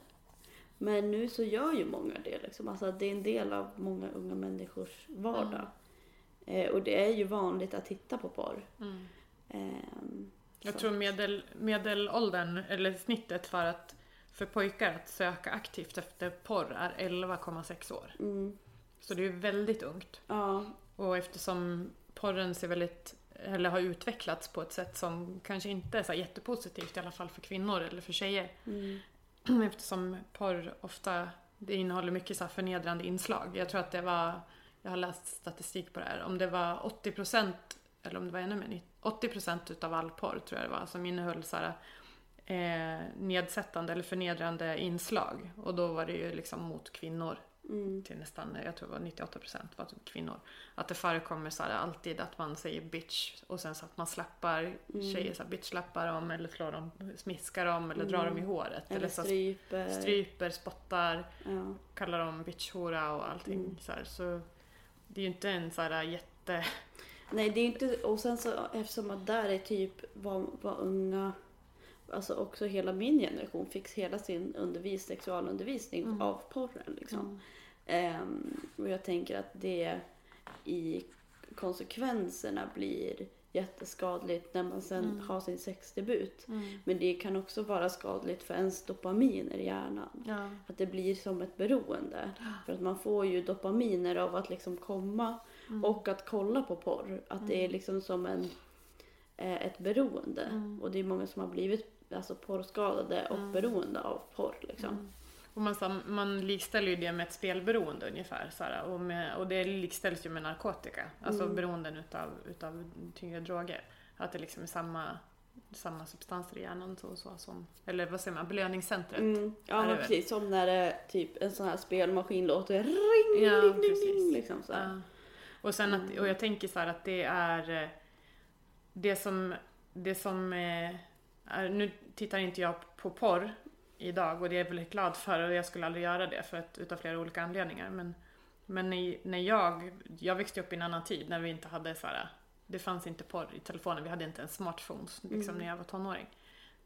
Men nu så gör ju många det. Liksom. Alltså, det är en del av många unga människors vardag. Eh, och det är ju vanligt att titta på porr. Mm. Ehm, Jag tror medel, medelåldern, eller snittet för, att, för pojkar att söka aktivt efter porr är 11,6 år. Mm, Så det är ju väldigt ungt. ja, Och eftersom porren ser väldigt, eller har utvecklats på ett sätt som kanske inte är så jättepositivt i alla fall för kvinnor eller för tjejer. mm, Eftersom porr ofta det innehåller mycket så förnedrande inslag. Jag tror att det var, jag har läst statistik på det här, om det var 80% eller om det var ännu mer, 80% utav all porr tror jag det var som innehöll så här, eh, nedsättande eller förnedrande inslag. Och då var det ju liksom mot kvinnor mm, till nästan, jag tror det var 98% var typ kvinnor. Att det förekommer så här alltid att man säger bitch och sen så att man slappar Mm. tjejer så här bitch-slappar dem eller slår dem, smiskar dem eller drar dem i håret. Mm. Eller så stryper. stryper, spottar, Ja. kallar dem bitchhora och allting Mm. så här. Så det är ju inte en så här jätte... Nej, det är inte... Och sen så eftersom att där är typ vad, vad unga... Alltså också hela min generation fick hela sin undervis, sexualundervisning Mm. av porren liksom. Ehm, och jag tänker att det i konsekvenserna blir jätteskadligt när man sen Mm. har sin sexdebut. Men det kan också vara skadligt för ens dopaminer i hjärnan. Ja. Att det blir som ett beroende. För att man får ju dopaminer av att liksom komma Mm. och att kolla på porr. Att det är liksom som en, eh, ett beroende. Mm. Och det är många som har blivit alltså, porrskadade och beroende av porr. Liksom. Mm. Och man, sa- man likställer ju det med ett spelberoende ungefär. Så här, och, med, och det likställs ju med narkotika. Alltså Mm. beroenden utav, utav tyngre droger. Att det liksom är samma, samma substanser i hjärnan så, så som, eller vad säger man, belöningscentret. Mm. Ja men precis som när det, typ en sån här spelmaskin låter ring, Ja, ding, precis. liksom så. Ja. Och, sen att, och jag tänker så här att det är eh, det som, det som eh, är, nu tittar inte jag på porr idag och det är jag väldigt glad för och jag skulle aldrig göra det för att, utav flera olika anledningar. Men, men när, när jag, jag växte upp i en annan tid när vi inte hade så här, det fanns inte porr i telefonen, vi hade inte ens smartphones liksom, Mm. när jag var tonåring.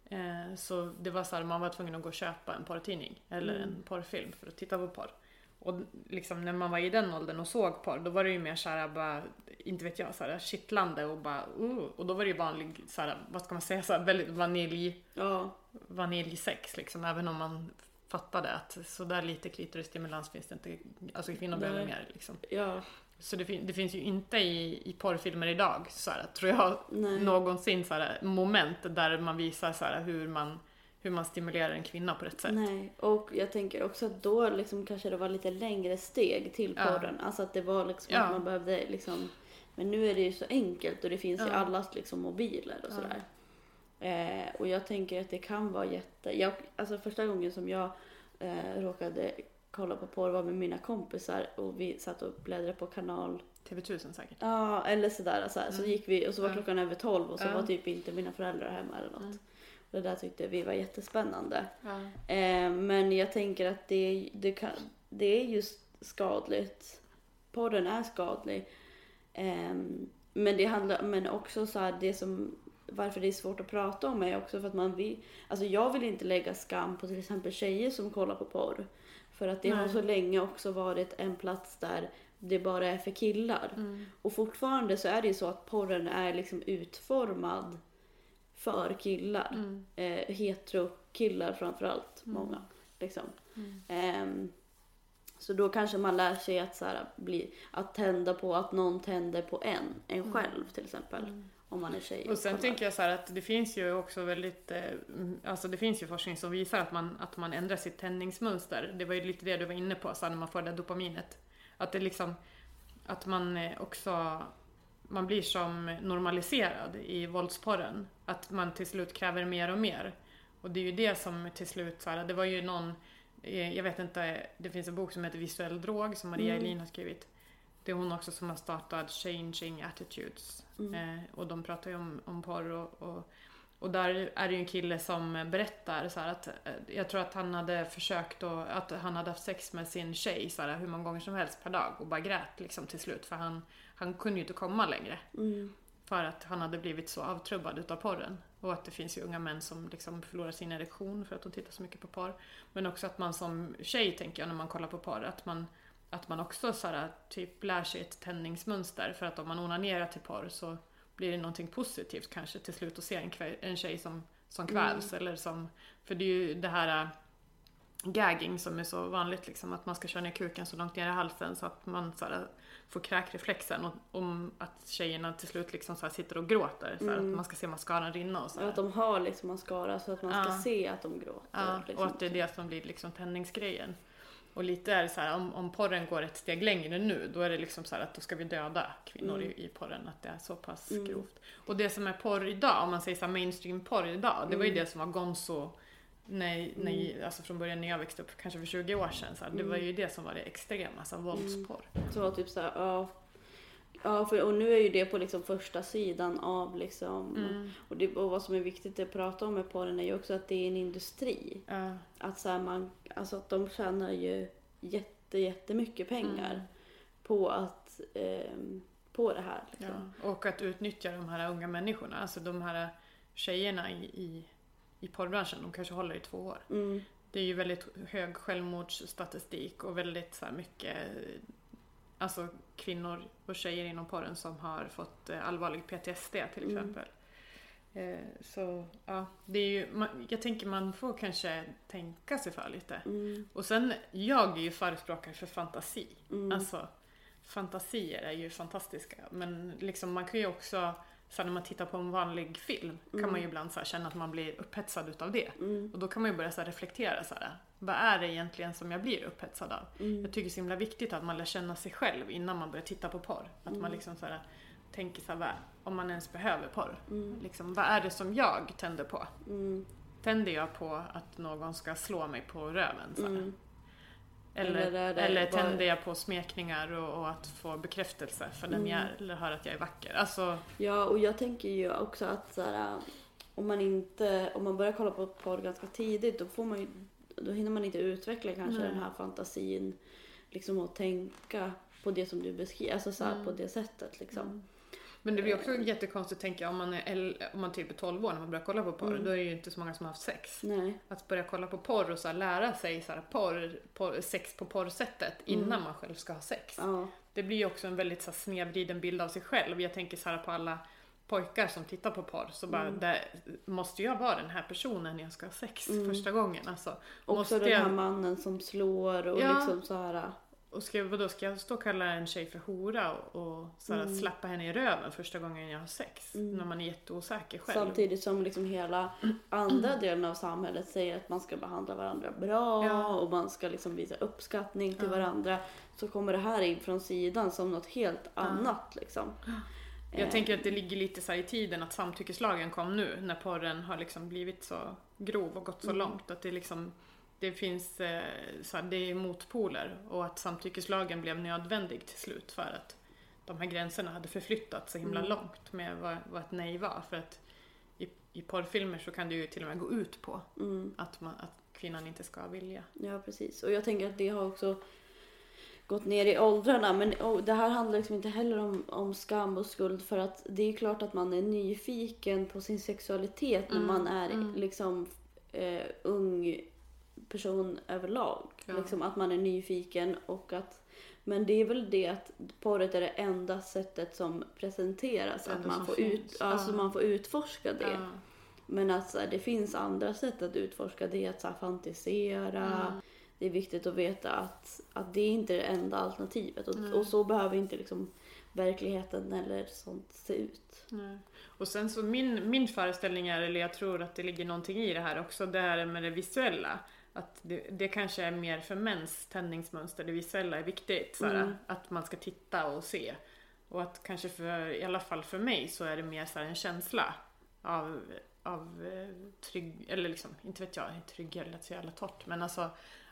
Eh, så det var så här, man var tvungen att gå och köpa en porrtidning eller Mm. en porrfilm för att titta på porr. Och liksom när man var i den åldern och såg porr, då var det ju mer såhär bara, inte vet jag, såhär kittlande och bara uh, Och då var det ju vanlig, såhär, vad ska man säga, såhär, väldigt vanilj, Ja, vaniljsex liksom. Även om man fattade att sådär lite klitorisstimulans finns det inte, alltså kvinnor behöver mer liksom. ja, Så det, fin- det finns ju inte i, i porrfilmer idag, såhär, tror jag, nej. någonsin såhär, moment där man visar såhär, hur, man, hur man stimulerar en kvinna på rätt sätt. Nej, och jag tänker också att då liksom kanske det var lite längre steg till Ja. porren. Alltså att det var liksom Ja. att man behövde liksom Men nu är det ju så enkelt och det finns i Ja. allas liksom mobiler och Ja. sådär. Eh, och jag tänker att det kan vara jätte... Jag, alltså första gången som jag eh, råkade kolla på porr var med mina kompisar och vi satt och bläddrade på kanal TV1000 säkert. Ja, eller sådär. Så, här. så Mm. gick vi och så var Ja. klockan över tolv och så Ja. var typ inte mina föräldrar hemma eller något. Det där tyckte vi var jättespännande. Ja. Eh, men jag tänker att det, det, kan, det är just skadligt. Porren är skadlig. Eh, men det handlar, men också så här, det som, varför det är svårt att prata om är också för att man vill, alltså jag vill inte lägga skam på till exempel tjejer som kollar på porr. För att det har Nej. så länge också varit en plats där det bara är för killar. Mm. Och fortfarande så är det ju så att porren är liksom utformad för killar. Mm. Eh, hetero killar framförallt, Mm. många. Liksom. Mm. Ehm, Så då kanske man lär sig att, så här, bli, att tända på att någon tänder på en, en själv till exempel. Om man är tjej. Mm. Och sen kollar. tänker jag så här att det finns ju också väldigt, eh, mm, alltså det finns ju forskning som visar att man, att man ändrar sitt tändningsmönster. Det var ju lite det du var inne på, så här, när man får det där dopaminet. Att det liksom, att man eh, också, man blir som normaliserad i våldsporren. Att man till slut kräver mer och mer. Och det är ju det som till slut, så här, det var ju någon, eh, jag vet inte, det finns en bok som heter Visuell drog som Maria Mm. Elin har skrivit. Det är hon också som har startat Changing Attitudes. Mm. Eh, och de pratar ju om, om porr och, och, och där är det ju en kille som berättar så att eh, jag tror att han hade försökt och, att han hade haft sex med sin tjej så här, hur många gånger som helst per dag och bara grät liksom till slut för han, han kunde ju inte komma längre. Mm. För att han hade blivit så avtrubbad utav porren. Och att det finns ju unga män som liksom förlorar sin erektion för att de tittar så mycket på porr. Men också att man som tjej, tänker jag, när man kollar på porr, att man, att man också så här, typ lär sig ett tändningsmönster. För att om man onanerar till porr så blir det någonting positivt kanske till slut att se en, en tjej som, som kvävs. Eller som, för det är ju det här äh, gagging som är så vanligt, liksom, att man ska köra ner kuken så långt ner i halsen så att man så här, får kräkreflexen och om att tjejerna till slut liksom så här sitter och gråter så här, att man ska se mascaran rinna och så. Att de har liksom mascara så att man ska Ja. se att de gråter. Ja, liksom. och att det är det som blir liksom tändningsgrejen. Och lite är det så här, om, om porren går ett steg längre nu, då är det liksom så här att då ska vi döda kvinnor Mm. i, i porren, att det är så pass Mm. grovt. Och det som är porr idag, om man säger så här mainstream-porr idag, det var ju Mm. det som var Gonzo när, när, alltså från början när jag växte upp, kanske för 20 år sedan, så här, det Mm. var ju det som var det extrema, alltså våldsporr. Så var typ såhär, ja. Ja, för, och nu är ju det på liksom första sidan av liksom. Mm. Och, det, och vad som är viktigt att prata om med porren är ju också att det är en industri. Ja. Att så man, alltså att de tjänar ju jätte, jättemycket pengar Mm. på att, ehm, på det här liksom. Ja, och att utnyttja de här unga människorna, alltså de här tjejerna i, i, i porrbranschen, de kanske håller i två år. Mm, Det är ju väldigt hög självmordsstatistik och väldigt så mycket alltså kvinnor och tjejer inom porren som har fått eh, allvarlig PTSD till Mm. exempel. Eh, så ja, det är ju, jag tänker man får kanske tänka sig för lite. mm, Och sen, jag är ju förespråkare för fantasi. mm, Alltså, fantasier är ju fantastiska. Men liksom man kan ju också, så när man tittar på en vanlig film, kan Mm. man ju ibland så känna att man blir upphetsad utav det. mm, Och då kan man ju börja så reflektera så här. Vad är det egentligen som jag blir upphetsad av? mm, Jag tycker det är så himla viktigt att man lär känna sig själv innan man börjar titta på porr. Att man Mm. liksom så här, tänker så här, om man ens behöver porr. mm, Liksom, vad är det som jag tänder på? mm, Tänder jag på att någon ska slå mig på röven? Så här? mm. Eller, Eller eller bara- tänder jag på smekningar och, och att få bekräftelse för den Mm. jag är, eller höra att jag är vacker? Alltså, Ja, och jag tänker ju också att så här, om man inte, om man börjar kolla på porr ganska tidigt då får man ju, då hinner man inte utveckla kanske Nej. den här fantasin liksom att tänka på det som du beskriver, alltså så Mm. på det sättet liksom. men det blir också jättekonstigt tänker jag om man är, om man typ är 12 år när man börjar kolla på porr. Mm. Då är det ju inte så många som har haft sex. Nej. Att börja kolla på porr och så lära sig så porr, porr, sex på porrsättet innan Mm. man själv ska ha sex. Ja. Det blir ju också en väldigt så snedvriden bild av sig själv. Jag tänker så här på alla pojkar som tittar på porr. Så bara, Mm. där, måste jag vara den här personen när jag ska ha sex Mm. första gången? Alltså, Också måste den jag, här mannen som slår och Ja. liksom så här. och ska, vadå, ska jag stå och kalla en tjej för hora och, och så här, Mm. slappa henne i röven första gången jag har sex? Mm. När man är jätteosäker själv. Samtidigt som liksom hela andra delen av samhället säger att man ska behandla varandra bra Ja. och man ska liksom visa uppskattning till Ja. varandra. Så kommer det här in från sidan som något helt annat liksom. Jag Eh, tänker att det ligger lite så i tiden att samtyckeslagen kom nu när porren har liksom blivit så grov och gått så Mm. långt att det liksom det finns eh, så här, det är motpoler och att samtyckeslagen blev nödvändig till slut för att de här gränserna hade förflyttats så himla Mm. långt med vad, vad ett nej var. För att i, i porrfilmer så kan det ju till och med gå ut på Mm, att, man, att kvinnan inte ska vilja. ja precis. Och jag tänker att det har också gått ner i åldrarna. Men det här handlar liksom inte heller om, om skam och skuld för att det är klart att man är nyfiken på sin sexualitet när Mm, man är mm. liksom eh, ung person överlag. Ja. Liksom att man är nyfiken och att men det är väl det att porret är det enda sättet som presenteras. Att man får, finns. ut, alltså Ja. man får utforska det. Ja. Men att så här, det finns andra sätt att utforska det. Att så här, fantisera. Mm. Det är viktigt att veta att, att det inte är det enda alternativet. Och, och så behöver inte liksom verkligheten eller sånt se ut. Nej. Och sen så min, min föreställning är, eller jag tror att det ligger någonting i det här också, det här med det visuella. Att det, det kanske är mer för mäns tändningsmönster, det visuella är viktigt. Såhär, Mm. Att man ska titta och se. Och att kanske för, i alla fall för mig så är det mer så här en känsla av, av eh, trygg, eller liksom, inte vet jag, trygg lät så jävla torrt, men alltså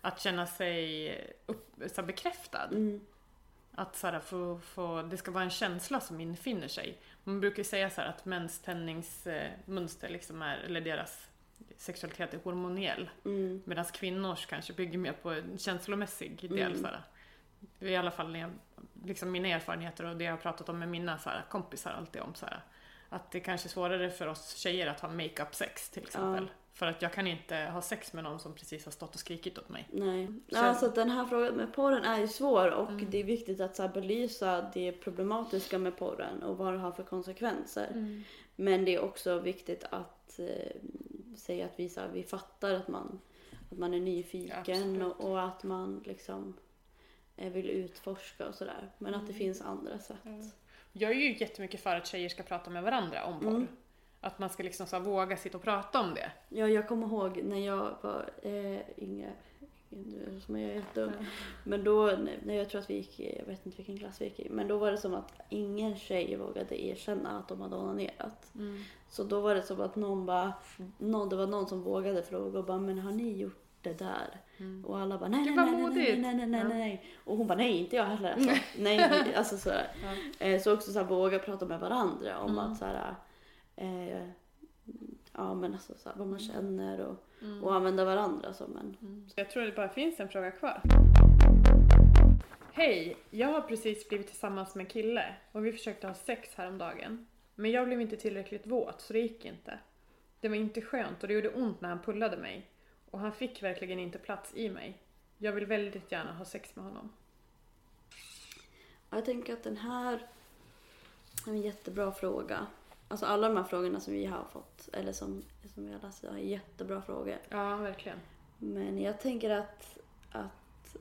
att känna sig upp, så här bekräftad. Mm. Att så här, få, få, det ska vara en känsla som infinner sig. Man brukar säga så här att mäns tändningsmönster liksom är, eller deras sexualitet är hormoniell. Mm. Medan kvinnors kanske bygger mer på en känslomässig del. Mm. Så här. I alla fall liksom mina erfarenheter och det jag har pratat om med mina så här, kompisar alltid om. Så här, att det kanske är svårare för oss tjejer att ha makeup sex till exempel. Ja. För att jag kan inte ha sex med någon som precis har stått och skrikit åt mig. Nej. Så- Ja, så att den här frågan med porren är ju svår och Mm. det är viktigt att så här, belysa det problematiska med porren och vad det har för konsekvenser. Mm. Men det är också viktigt att eh, säga att vi, så här, vi fattar att man, att man är nyfiken Absolut. och, och att man liksom eh, vill utforska och sådär. Men att det Mm. finns andra sätt. Jag är ju jättemycket för att tjejer ska prata med varandra om porr. Mm. Att man ska liksom så våga sitta och prata om det. Ja, jag kommer ihåg när jag var eh, yngre, som jag är jätteung. Men då, när jag tror att vi gick jag vet inte vilken klass vi gick i, men då var det som att ingen tjej vågade erkänna att de hade onanerat. Mm. Så då var det som att någon bara, någon, det var någon som vågade fråga och bara, men har ni gjort det där? Mm. Och alla bara, nej, Gud, nej, nej, nej, modigt. nej, nej, nej, Ja. nej. Och hon bara, nej, inte jag heller. Alltså, nej, nej, alltså sådär. Ja. Eh, Så också så här, våga prata med varandra om Mm. att så här, eh, ja men alltså så här, vad man känner och, Mm. och använda varandra som en. Mm. Jag tror det bara finns en fråga kvar. Hej! Jag har precis blivit tillsammans med en kille och vi försökte ha sex häromdagen. Men jag blev inte tillräckligt våt så det gick inte. Det var inte skönt och det gjorde ont när han pullade mig. Och han fick verkligen inte plats i mig. Jag vill väldigt gärna ha sex med honom. Jag tänker att den här är en jättebra fråga. Alltså alla de här frågorna som vi har fått, eller som, som vi har läst idag, är jättebra frågor. Ja, verkligen. Men jag tänker att, att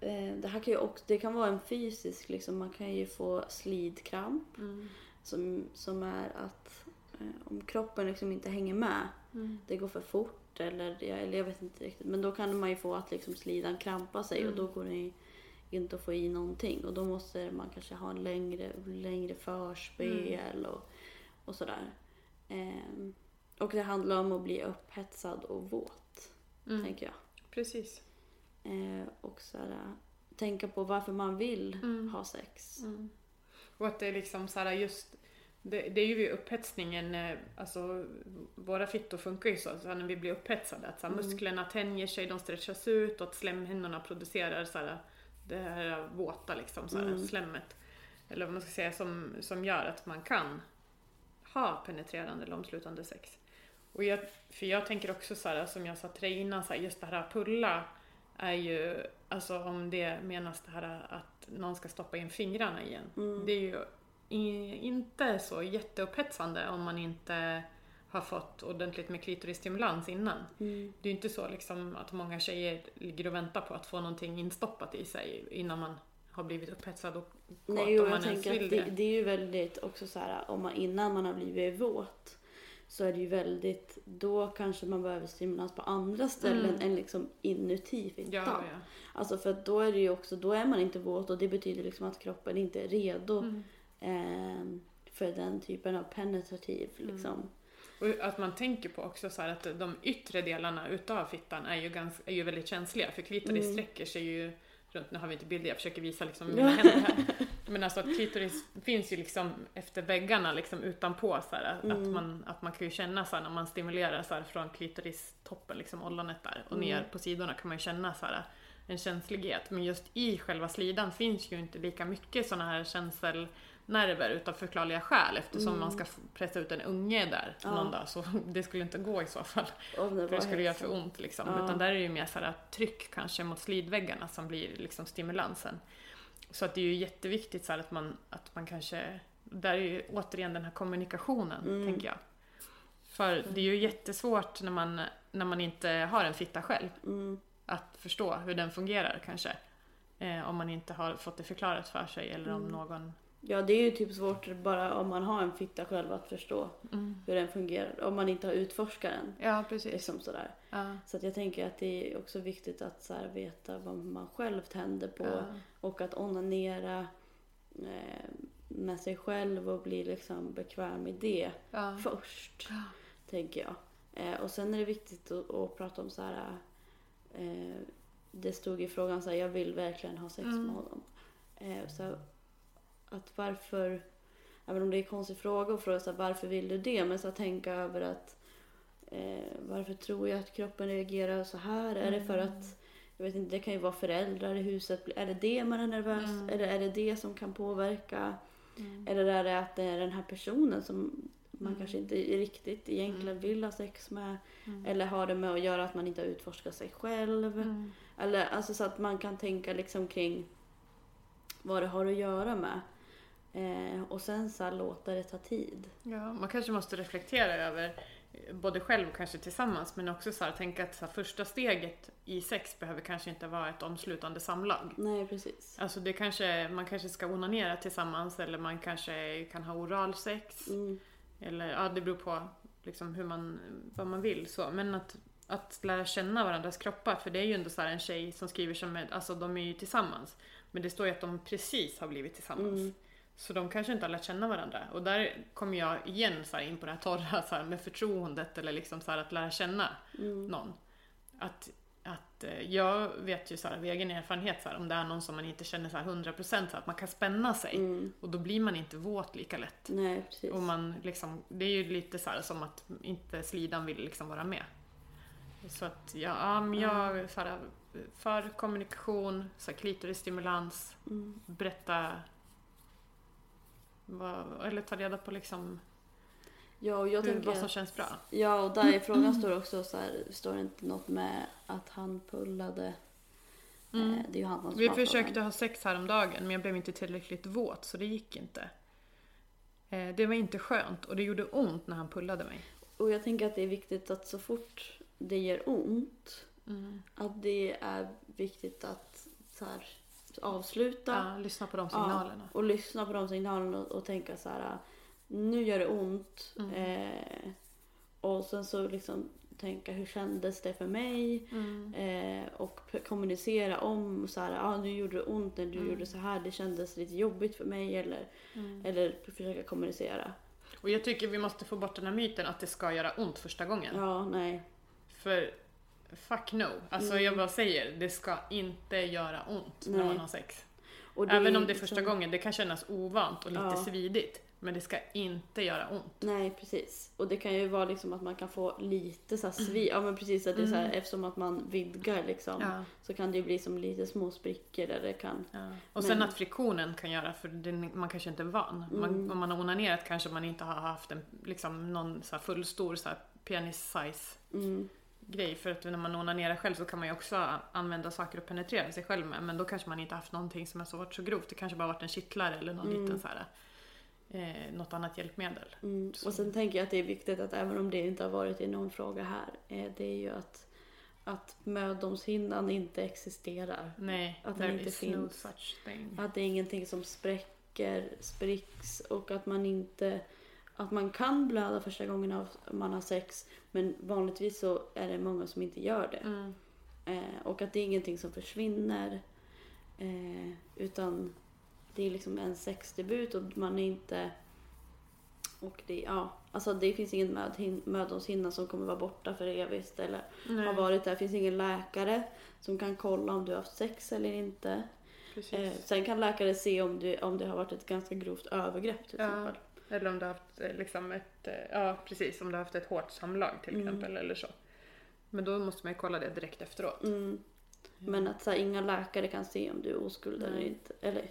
eh, det här kan ju också, det kan vara en fysisk, liksom, man kan ju få slidkramp Mm. som, som är att eh, om kroppen liksom inte hänger med, Mm. det går för fort eller, ja, eller jag vet inte riktigt, men då kan man ju få att liksom slidan krampar sig och Mm. då går det inte att få i någonting och då måste man kanske ha en längre, längre förspel och, och sådär. Ehm, och det handlar om att bli upphetsad och våt, Mm. tänker jag. Precis. Eh, och så här, tänka på varför man vill Mm. ha sex. Mm. Och att det är liksom så här just det, det är ju upphetsningen, eh, alltså våra fittor funkar ju så, så när vi blir upphetsade, att så här, Mm. musklerna tänjer sig, de stretchas ut och att slemhinnorna producerar så här, det här våta liksom, så här, Mm. slemmet. Eller vad man ska säga, som, som gör att man kan ha penetrerande eller omslutande sex. Och jag, för jag tänker också så här, som jag sa till dig innan, så här, just det här pulla är ju, alltså om det menas det här att någon ska stoppa in fingrarna igen. Mm. Det är ju inte så jätteupphetsande om man inte har fått ordentligt med klitorisstimulans innan. Mm. Det är ju inte så liksom att många tjejer ligger och väntar på att få någonting instoppat i sig innan man har blivit upphetsad och kåt Nej, om jag man ens tänker vill att det, det. det är ju väldigt också så här, om man, innan man har blivit våt så är det ju väldigt, då kanske man behöver stimulans på andra ställen Mm. än liksom inuti fittan. Ja, ja. Alltså för då är det ju också, då är man inte våt och det betyder liksom att kroppen inte är redo Mm. Ehm, för den typen av penetrativ Mm. liksom. Och att man tänker på också så här att de yttre delarna utav fittan är ju, ganska, är ju väldigt känsliga för klitoris Mm. sträcker sig ju runt, nu har vi inte bilder, jag försöker visa liksom mina händer här. Men alltså att klitoris finns ju liksom efter väggarna liksom utanpå så här, att, Mm. man, att man kan ju känna så här när man stimulerar så här från klitoristoppen, liksom ollonet där och Mm. ner på sidorna kan man ju känna så här en känslighet. Men just i själva slidan finns ju inte lika mycket sådana här känselnerver utav förklarliga skäl eftersom Mm. man ska pressa ut en unge där Ja. någon dag så det skulle inte gå i så fall. Det För det skulle göra för ont liksom. Ja. Utan där är det ju mer så här tryck kanske mot slidväggarna som blir liksom stimulansen. Så att det är ju jätteviktigt så här att man, att man kanske, där är ju återigen den här kommunikationen Mm. tänker jag. För det är ju jättesvårt när man, när man inte har en fitta själv. Mm. att förstå hur den fungerar kanske. Eh, om man inte har fått det förklarat för sig eller om Mm. någon... Ja, det är ju typ svårt bara om man har en fitta själv att förstå hur den fungerar. Om man inte har utforskat den. Ja, precis. Liksom sådär. Ja. Så att jag tänker att det är också viktigt att så här, veta vad man själv tänder på. Ja. Och att onanera eh, med sig själv och bli liksom bekväm i det Ja. först. Tänker jag. Eh, och sen är det viktigt att, att prata om så här. Eh, det stod i frågan så här, jag vill verkligen ha sex Mm. med honom. Eh, så att varför, även om det är en konstig fråga att fråga så här, varför vill du det? Men så att tänka över att eh, varför tror jag att kroppen reagerar så här? Är det för Mm. att jag vet inte, det kan ju vara föräldrar i huset. Är det det man är nervös? Mm. Eller är det det som kan påverka? Mm. Eller är det att det är den här personen som man Mm. kanske inte riktigt egentligen Mm. vill ha sex med? Mm. Eller har det med att göra att man inte har utforskat sig själv? Mm. Eller alltså så att man kan tänka liksom kring vad det har att göra med. Eh, och sen så låta det ta tid. Ja, man kanske måste reflektera över, eh, både själv och kanske tillsammans, men också så här, tänka att så här, första steget i sex behöver kanske inte vara ett omslutande samlag. Nej, precis. Alltså det kanske, man kanske ska onanera tillsammans eller man kanske kan ha oralsex. Mm. Eller ja, det beror på liksom hur man, vad man vill så. Men att, att lära känna varandras kroppar, för det är ju ändå så en tjej som skriver som, alltså de är ju tillsammans. Men det står ju att de precis har blivit tillsammans. Mm. Så de kanske inte har lärt känna varandra. Och där kommer jag igen så här in på det här torra så här med förtroendet eller liksom så här att lära känna Mm. någon. Att, att eh, jag vet ju så här, av egen erfarenhet så här, om det är någon som man inte känner så här 100% så här, att man kan spänna sig. Mm. Och då blir man inte våt lika lätt. Nej, precis. Och man liksom, det är ju lite så här som att inte slidan vill liksom vara med. Så att ja, ja, men jag så här, för kommunikation, så här, klitorisstimulans, Mm. berätta vad, eller ta reda på liksom Ja, och jag hur, tänker... vad som känns bra. Ja, och där i frågan står också så här, står det inte något med att han pullade. Mm. Eh, det är ju han som Vi försökte ha sex häromdagen men jag blev inte tillräckligt våt så det gick inte. Eh, Det var inte skönt och det gjorde ont när han pullade mig. Och jag tänker att det är viktigt att så fort det gör ont, att det är viktigt att så här, avsluta. Ja, lyssna på de signalerna. och lyssna på de signalerna och, och tänka så här. Nu gör det ont. Mm. Eh, och sen så liksom tänka hur kändes det för mig? Mm. Eh, och kommunicera om så här, ah, nu gjorde det ont när du Mm. gjorde så här, det kändes lite jobbigt för mig eller, Mm. eller försöka kommunicera. Och jag tycker vi måste få bort den här myten att det ska göra ont första gången. Ja, nej. För fuck no. Alltså Mm. jag bara säger, det ska inte göra ont när Nej. man har sex. Även om det är första liksom- gången, det kan kännas ovant och lite Ja. svidigt. Men det ska inte göra ont. Nej, precis. Och det kan ju vara liksom att man kan få lite så här svi, ja men precis att det är så här, Mm. eftersom att man vidgar liksom Ja. så kan det ju bli som lite små sprickor där det kan, Ja. Och sen Men- att friktionen kan göra, för den, man kanske inte är van. Man, Mm. om man har onanerat kanske man inte har haft en, liksom, någon så här fullstor så här penis-size mm, grej. För att när man onanerar själv så kan man ju också använda saker att penetrera sig själv med. Men då kanske man inte haft någonting som har så varit så grovt. Det kanske bara varit en kittlare eller någon Mm. liten så här, eh, något annat hjälpmedel. mm. Och sen tänker jag att det är viktigt att även om det inte har varit i någon fråga här, eh, det är ju att, att mödomshinnan inte existerar. Nej, Att den inte no finns. thing. Att det är ingenting som spräcker, spricks och att man inte att man kan blöda första gången man har sex men vanligtvis så är det många som inte gör det. Mm. Eh, och att det är ingenting som försvinner. Eh, utan det är liksom en sexdebut och man är inte... Och det, ja, alltså det finns ingen mödomshinna som kommer vara borta för evigt eller Nej, har varit där. Det finns ingen läkare som kan kolla om du har haft sex eller inte. Eh, sen kan läkare se om, du, om det har varit ett ganska grovt övergrepp till Ja. Eller om du har haft eh, liksom ett, eh, ja precis, om du har haft ett hårt samlag till Mm. exempel eller så. Men då måste man ju kolla det direkt efteråt. Mm. Men att så här, inga läkare kan se om du är oskuld eller inte. Eller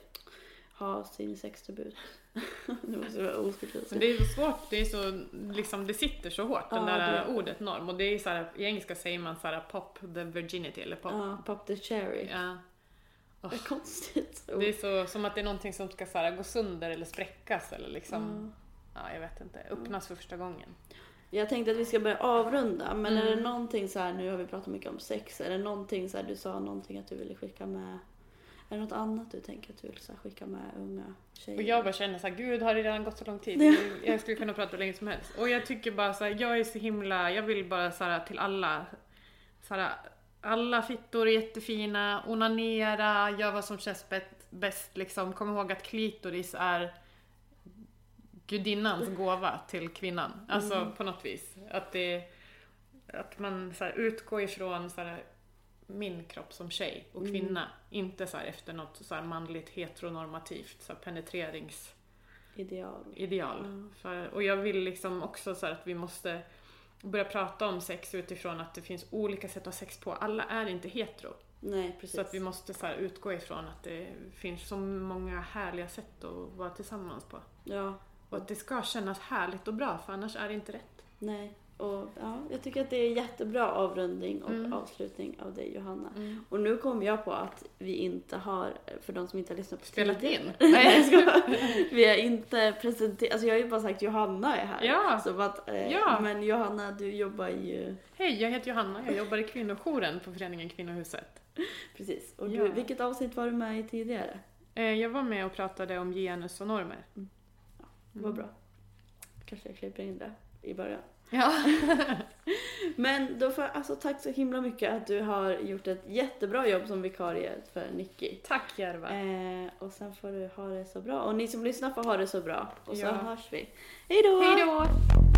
ha sin sexdebut. det måste vara oskuld. Men det är så svårt, det är så, liksom det sitter så hårt, Ja, det där det- ordet norm. Och det är så här, i engelska säger man så här pop the virginity eller pop. Ja, pop the cherry. Ja. Det är konstigt. Det är så, som att det är någonting som ska så här, gå sönder eller spräckas eller liksom, Mm. ja jag vet inte, öppnas för första gången. Jag tänkte att vi ska börja avrunda, men är Mm. det någonting så här, nu har vi pratat mycket om sex, är det någonting så här, du sa någonting att du ville skicka med, är det något annat du tänker att du vill så här, skicka med unga tjejer? Och jag bara känner så här, gud har det redan gått så lång tid? Ja. Jag skulle kunna prata hur länge som helst. Och jag tycker bara så här, jag är så himla, jag vill bara så här till alla, så här, alla fittor är jättefina, onanera, gör vad som känns bäst, liksom. Kom ihåg att klitoris är gudinnans gåva till kvinnan. Alltså Mm. på något vis. Att, det, att man så här, utgår ifrån så här, min kropp som tjej och Mm. kvinna. Inte så här, efter något så här, manligt heteronormativt så här, penetreringsideal. Ideal. Mm. För, och jag vill liksom också så att vi måste börja prata om sex utifrån att det finns olika sätt att ha sex på. Alla är inte hetero. Nej, precis. Så att vi måste så utgå ifrån att det finns så många härliga sätt att vara tillsammans på. Ja, Och att det ska kännas härligt och bra för annars är det inte rätt. nej. Och ja, jag tycker att det är jättebra avrundning och Mm. avslutning av dig Johanna. Och nu kom jag på att vi inte har, för de som inte har lyssnat på Spelat tidigare- in? Nej. Vi har inte presenterat, alltså jag har ju bara sagt Johanna är här. Ja. Så att, eh, Ja. Men Johanna du jobbar ju, Hej, jag heter Johanna. Jag jobbar i kvinnojouren på föreningen Kvinnohuset. precis. Och Ja. du, vilket avsnitt var du med i tidigare? Eh, Jag var med och pratade om genus och normer. Vad bra. Kanske jag klipper in det i början. Ja. Men då får jag, alltså tack så himla mycket att du har gjort ett jättebra jobb som vikarie för Nicky. Tack Järva. Eh, och sen får du ha det så bra. Och ni som lyssnar får ha det så bra. Och så Ja. hörs vi. Hej då! Hej då!